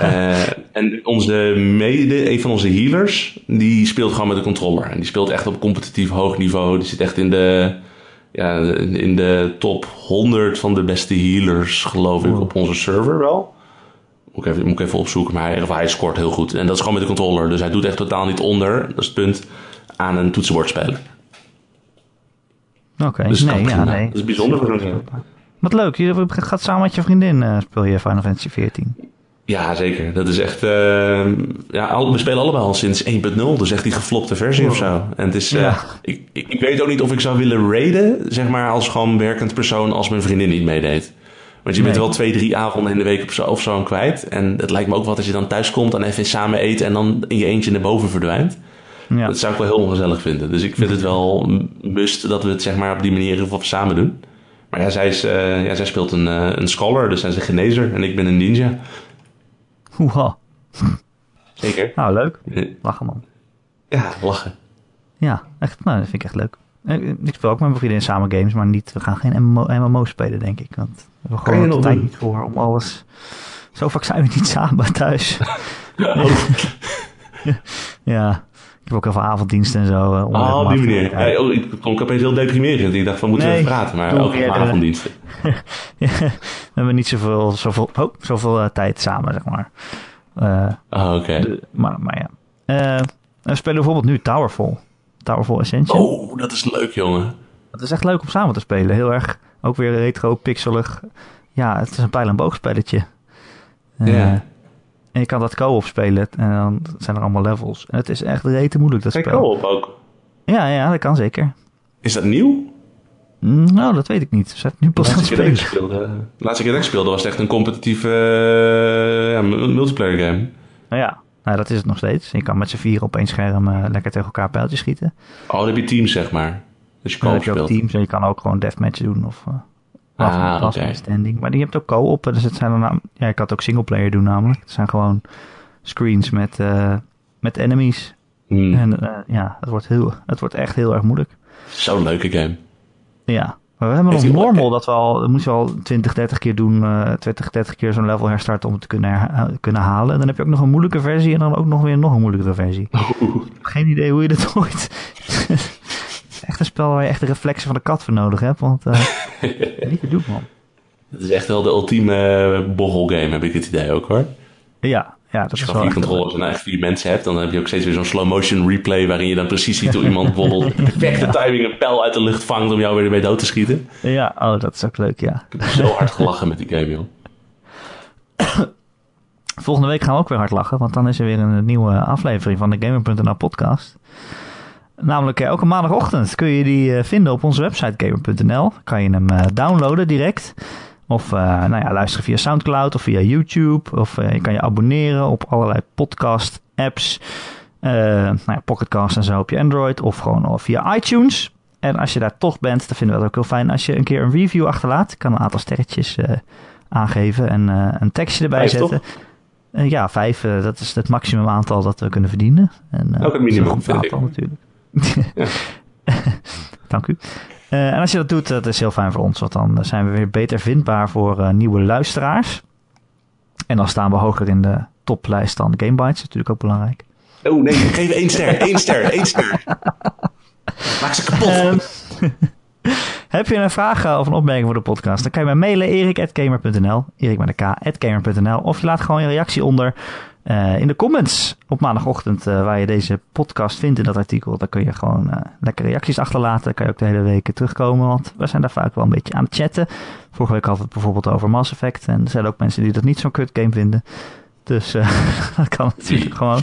Eh, en onze mede, een van onze healers, die speelt gewoon met de controller. En die speelt echt op competitief hoog niveau. Die zit echt in de, ja, in de top 100 van de beste healers, geloof ik, op onze server wel. Moet ik, even, moet ik even opzoeken, maar hij, of hij scoort heel goed. En dat is gewoon met de controller. Dus hij doet echt totaal niet onder, dat is het punt, aan een toetsenbord spelen. Oké, Dus dat nee, ja, nee. Dat is bijzonder voor. Wat leuk, je gaat samen met je vriendin eh, speel je Final Fantasy 14. Ja, zeker. Dat is echt. eh, ja, al- we spelen allebei al sinds 1.0, dus echt die geflopte versie of zo. En het is. eh, Ja. ik, ik, ik weet ook niet of ik zou willen raiden, zeg maar, als gewoon werkend persoon als mijn vriendin niet meedeed. Want je bent wel twee, drie avonden in de week op zo, of zo kwijt. En het lijkt me ook wat als je dan thuis komt en even samen eet en dan in je eentje naar boven verdwijnt. Ja. Dat zou ik wel heel ongezellig vinden. Dus ik vind het wel must dat we het zeg maar op die manier even samen doen. Maar ja, zij, is, eh, ja, zij speelt een, eh, een scholar, dus zij is een genezer en ik ben een ninja. Hoeha. Zeker. Nou, leuk. Eh, Lachen man. Ja, lachen. Ja, echt, nou, dat vind ik echt leuk. Eh, Ik speel ook met mijn vriendin samen games, maar niet, we gaan geen MMO, MMO spelen, denk ik. Want we hebben gewoon de tijd niet voor om alles... Zo vaak zijn we niet samen thuis. ja, ik heb ook heel veel avonddiensten en zo. eh, om Oh, op die manier. Hey, oh, ik klonk opeens heel deprimerend. Ik dacht van, moeten we Nee, even praten? Maar ook op de- avonddiensten. Ja, we hebben niet zoveel, zoveel, oh, zoveel eh, tijd samen, zeg maar. Eh, Oh, oké. maar, maar ja. Eh, we spelen bijvoorbeeld nu Towerfall. Towerfall Ascension. Oh, dat is leuk, jongen. Het is echt leuk om samen te spelen. Heel erg, ook weer retro, pixelig. Ja, het is een pijl- en boogspelletje. Eh, Ja. En je kan dat co-op spelen en dan zijn er allemaal levels. En het is echt rete moeilijk, dat Kijk, spel. co-op ook. Ja, ja, dat kan zeker. Is dat nieuw? Mm, Nou, dat weet ik niet. Ze zijn het nu pas aan ik spelen. speelde, de laatste keer dat ik speelde was het echt een competitieve eh, ja, multiplayer game. Nou ja, nou, dat is het nog steeds. Je kan met z'n vier op één scherm eh, lekker tegen elkaar pijltjes schieten. Oh, dan heb je teams, zeg maar. Dus je je ook speelt. teams en je kan ook gewoon deathmatch doen of uh, Ah, last oké. man standing. Maar die hebt ook co-op. Dus het zijn dan, ja, ik had ook singleplayer doen namelijk. Het zijn gewoon screens met, eh, met enemies. Hmm. En eh, ja, het wordt, heel, het wordt echt heel erg moeilijk. Zo'n leuke game. Ja, maar we hebben nog normal dat we al, dat moet je al 20, 30 keer doen, eh 20, 30 keer zo'n level herstarten om het te kunnen, herha- kunnen halen. En dan heb je ook nog een moeilijke versie en dan ook nog weer nog een moeilijkere versie. Ik heb geen idee hoe je dat ooit... echt een spel waar je echt de reflexen van de kat voor nodig hebt, want eh niet te doen man. Het is echt wel de ultieme boggelgame, heb ik het idee ook hoor. Ja, ja, dat Als je is gewoon vier controllers en nou echt vier mensen hebt, dan heb je ook steeds weer zo'n slow motion replay waarin je dan precies ziet hoe iemand bijvoorbeeld perfecte timing een pijl uit de lucht vangt om jou weer ermee dood te schieten. Ja, oh, dat is ook leuk, ja. Ik heb zo hard gelachen met die game, joh. Volgende week gaan we ook weer hard lachen, want dan is er weer een nieuwe aflevering van de Gamer.nl podcast. Namelijk eh, elke maandagochtend kun je die eh, vinden op onze website Gamer.nl. Kan je hem eh, downloaden direct. Of nou ja, luisteren via Soundcloud of via YouTube. Of je kan je abonneren op allerlei podcast apps. Nou ja, Pocketcast en zo op je Android. Of gewoon via iTunes. En als je daar toch bent, dan vinden we het ook heel fijn als je een keer een review achterlaat. Ik kan een aantal sterretjes aangeven en een tekstje erbij Vijf, zetten. Eh, ja, vijf, dat is het maximum aantal dat we kunnen verdienen. En, Ook een minimum, aantal natuurlijk. Dank u. Eh, en als je dat doet, dat is heel fijn voor ons, want dan zijn we weer beter vindbaar voor eh, nieuwe luisteraars. En dan staan we hoger in de toplijst dan Gamebytes, natuurlijk ook belangrijk. Oh nee, geef één ster, één ster, één ster. Maak ze kapot. Ehm, heb je een vraag eh, of een opmerking voor de podcast? Dan kan je mij mailen erik.gamer.nl, erik met een k.gamer.nl. Of je laat gewoon je reactie onder eh, in de comments op maandagochtend eh, waar je deze podcast vindt in dat artikel. Dan kun je gewoon eh, lekker reacties achterlaten. Dan kan je ook de hele week terugkomen, want we zijn daar vaak wel een beetje aan het chatten. Vorige week hadden we het bijvoorbeeld over Mass Effect. En er zijn ook mensen die dat niet zo'n kut game vinden. Dus dat kan natuurlijk gewoon.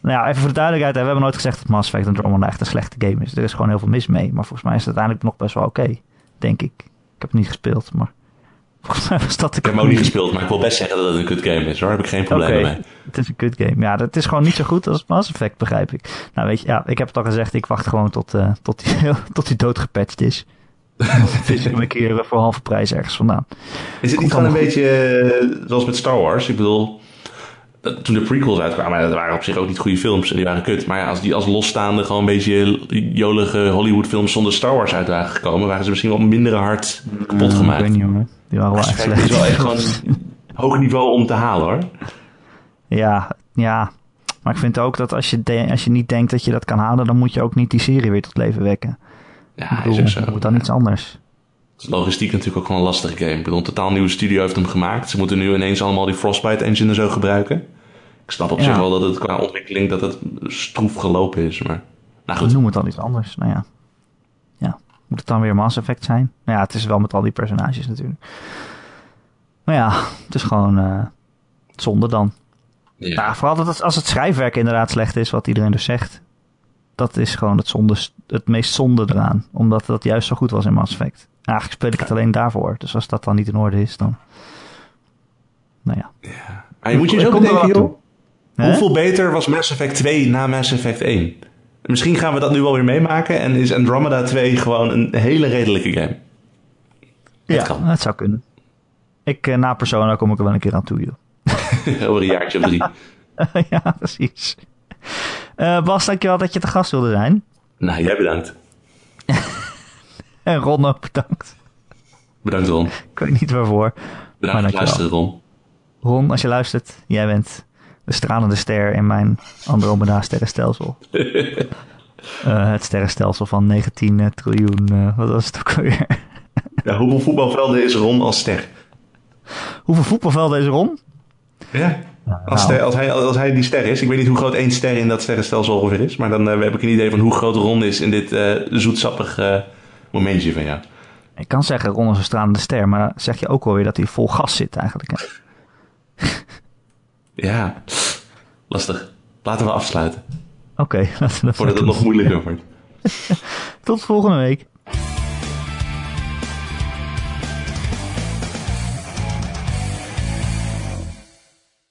Nou ja, even voor de duidelijkheid. hè, We hebben nooit gezegd dat Mass Effect Andromeda echt een slechte game is. Er is gewoon heel veel mis mee. Maar volgens mij is het uiteindelijk nog best wel oké. denk ik. Ik heb het niet gespeeld, maar... Volgens mij was dat de Ik heb hem ook niet gespeeld, maar ik wil best zeggen dat het een kut game is. Daar heb ik geen probleem mee. het is een kut game. Ja, dat is gewoon niet zo goed als Mass Effect, begrijp ik. Nou, weet je, ja, ik heb het al gezegd. Ik wacht gewoon tot, eh, tot, die, tot die dood gepatcht is. vis ik hem een keer voor halve prijs ergens vandaan. Is het niet gewoon een beetje eh, zoals met Star Wars? Ik bedoel, dat- toen de prequels uitkwamen, dat waren op zich ook niet goede films en die waren kut. Maar ja, als die als losstaande gewoon een beetje jolige Hollywood films zonder Star Wars uit waren gekomen, waren ze misschien wel minder hard kapot Ik gemaakt. weet niet hoor. Die waren wel echt het is slecht. wel echt gewoon hoog niveau om te halen hoor. Ja, ja. Maar ik vind ook dat als je, de- als je niet denkt dat je dat kan halen, dan moet je ook niet die serie weer tot leven wekken. Ja, Ik is bedoel, ook zo. moet dan iets anders. Het is logistiek natuurlijk ook gewoon een lastige game. Ik bedoel, een totaal nieuwe studio heeft hem gemaakt. Ze moeten nu ineens allemaal die Frostbite engine en zo gebruiken. Ik snap op Ja. zich wel dat het qua ontwikkeling dat het stroef gelopen is, maar... Nou goed, Noem het dan iets anders. Nou ja. Ja. Moet het dan weer Mass Effect zijn? Nou ja, het is wel met al die personages natuurlijk. Maar ja, het is gewoon eh, zonde dan. ja. Nou, vooral dat het, als het schrijfwerk inderdaad slecht is, wat iedereen dus zegt. Dat is gewoon het, zonde, het meest zonde eraan. Omdat dat juist zo goed was in Mass Effect. Eigenlijk speel ik het alleen daarvoor. Dus als dat dan niet in orde is, dan... Nou ja. Maar je moet je zo bedenken, joh. Hoeveel beter was Mass Effect 2 na Mass Effect 1? Misschien gaan we dat nu wel weer meemaken en is Andromeda 2 gewoon een hele redelijke game. Ja, kan. dat zou kunnen. Ik, eh, na Persona kom ik er wel een keer aan toe, joh. Over een jaartje of drie. ja, precies. Eh Bas, dankjewel dat je te gast wilde zijn. Nou, jij bedankt. En Ron ook bedankt. Bedankt Ron. Ik weet niet waarvoor. Bedankt voor het luisteren Ron. Ron, als je luistert, jij bent de stralende ster in mijn Andromeda sterrenstelsel. Eh, het sterrenstelsel van 19 eh, triljoen, eh, wat was het ook alweer? Ja, hoeveel voetbalvelden is Ron als ster? Hoeveel voetbalvelden is Ron? Ja. Nou, Als, ster- als, hij, als hij die ster is, ik weet niet hoe groot één ster in dat sterrenstelsel ongeveer is, maar dan heb ik een idee van hoe groot Ron is in dit zoetsappig momentje van jou. Ik kan zeggen Ron is een stralende ster, maar dan zeg je ook wel weer dat hij vol gas zit eigenlijk. Hè? Ja, lastig. Laten we afsluiten, Oké, laten we dat voordat het nog moeilijker wordt. Tot volgende week.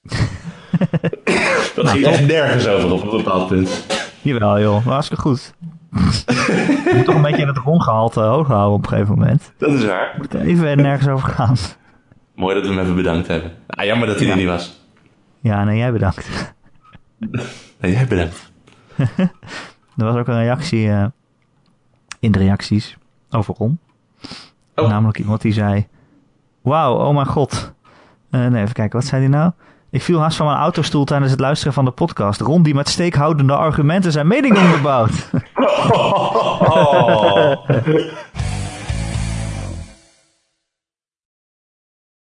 Dat ging echt nergens over op een bepaald punt. Jawel joh, maar hartstikke goed. je moet toch een beetje het Ron-gehalte hoog houden op een gegeven moment. Dat is waar. Moet er even nergens over gaan. Mooi dat we hem even bedankt hebben. Ah, jammer dat hij Ja. er niet was. Ja, nee, jij bedankt. Nee, jij bedankt. Er was ook een reactie eh, in de reacties over Ron. Oh. Namelijk iemand die zei... Wauw, oh mijn god. Eh, nee, even kijken, wat zei hij nou? Ik viel haast van mijn autostoel tijdens het luisteren van de podcast. Ron die met steekhoudende argumenten zijn mening onderbouwt. Oh.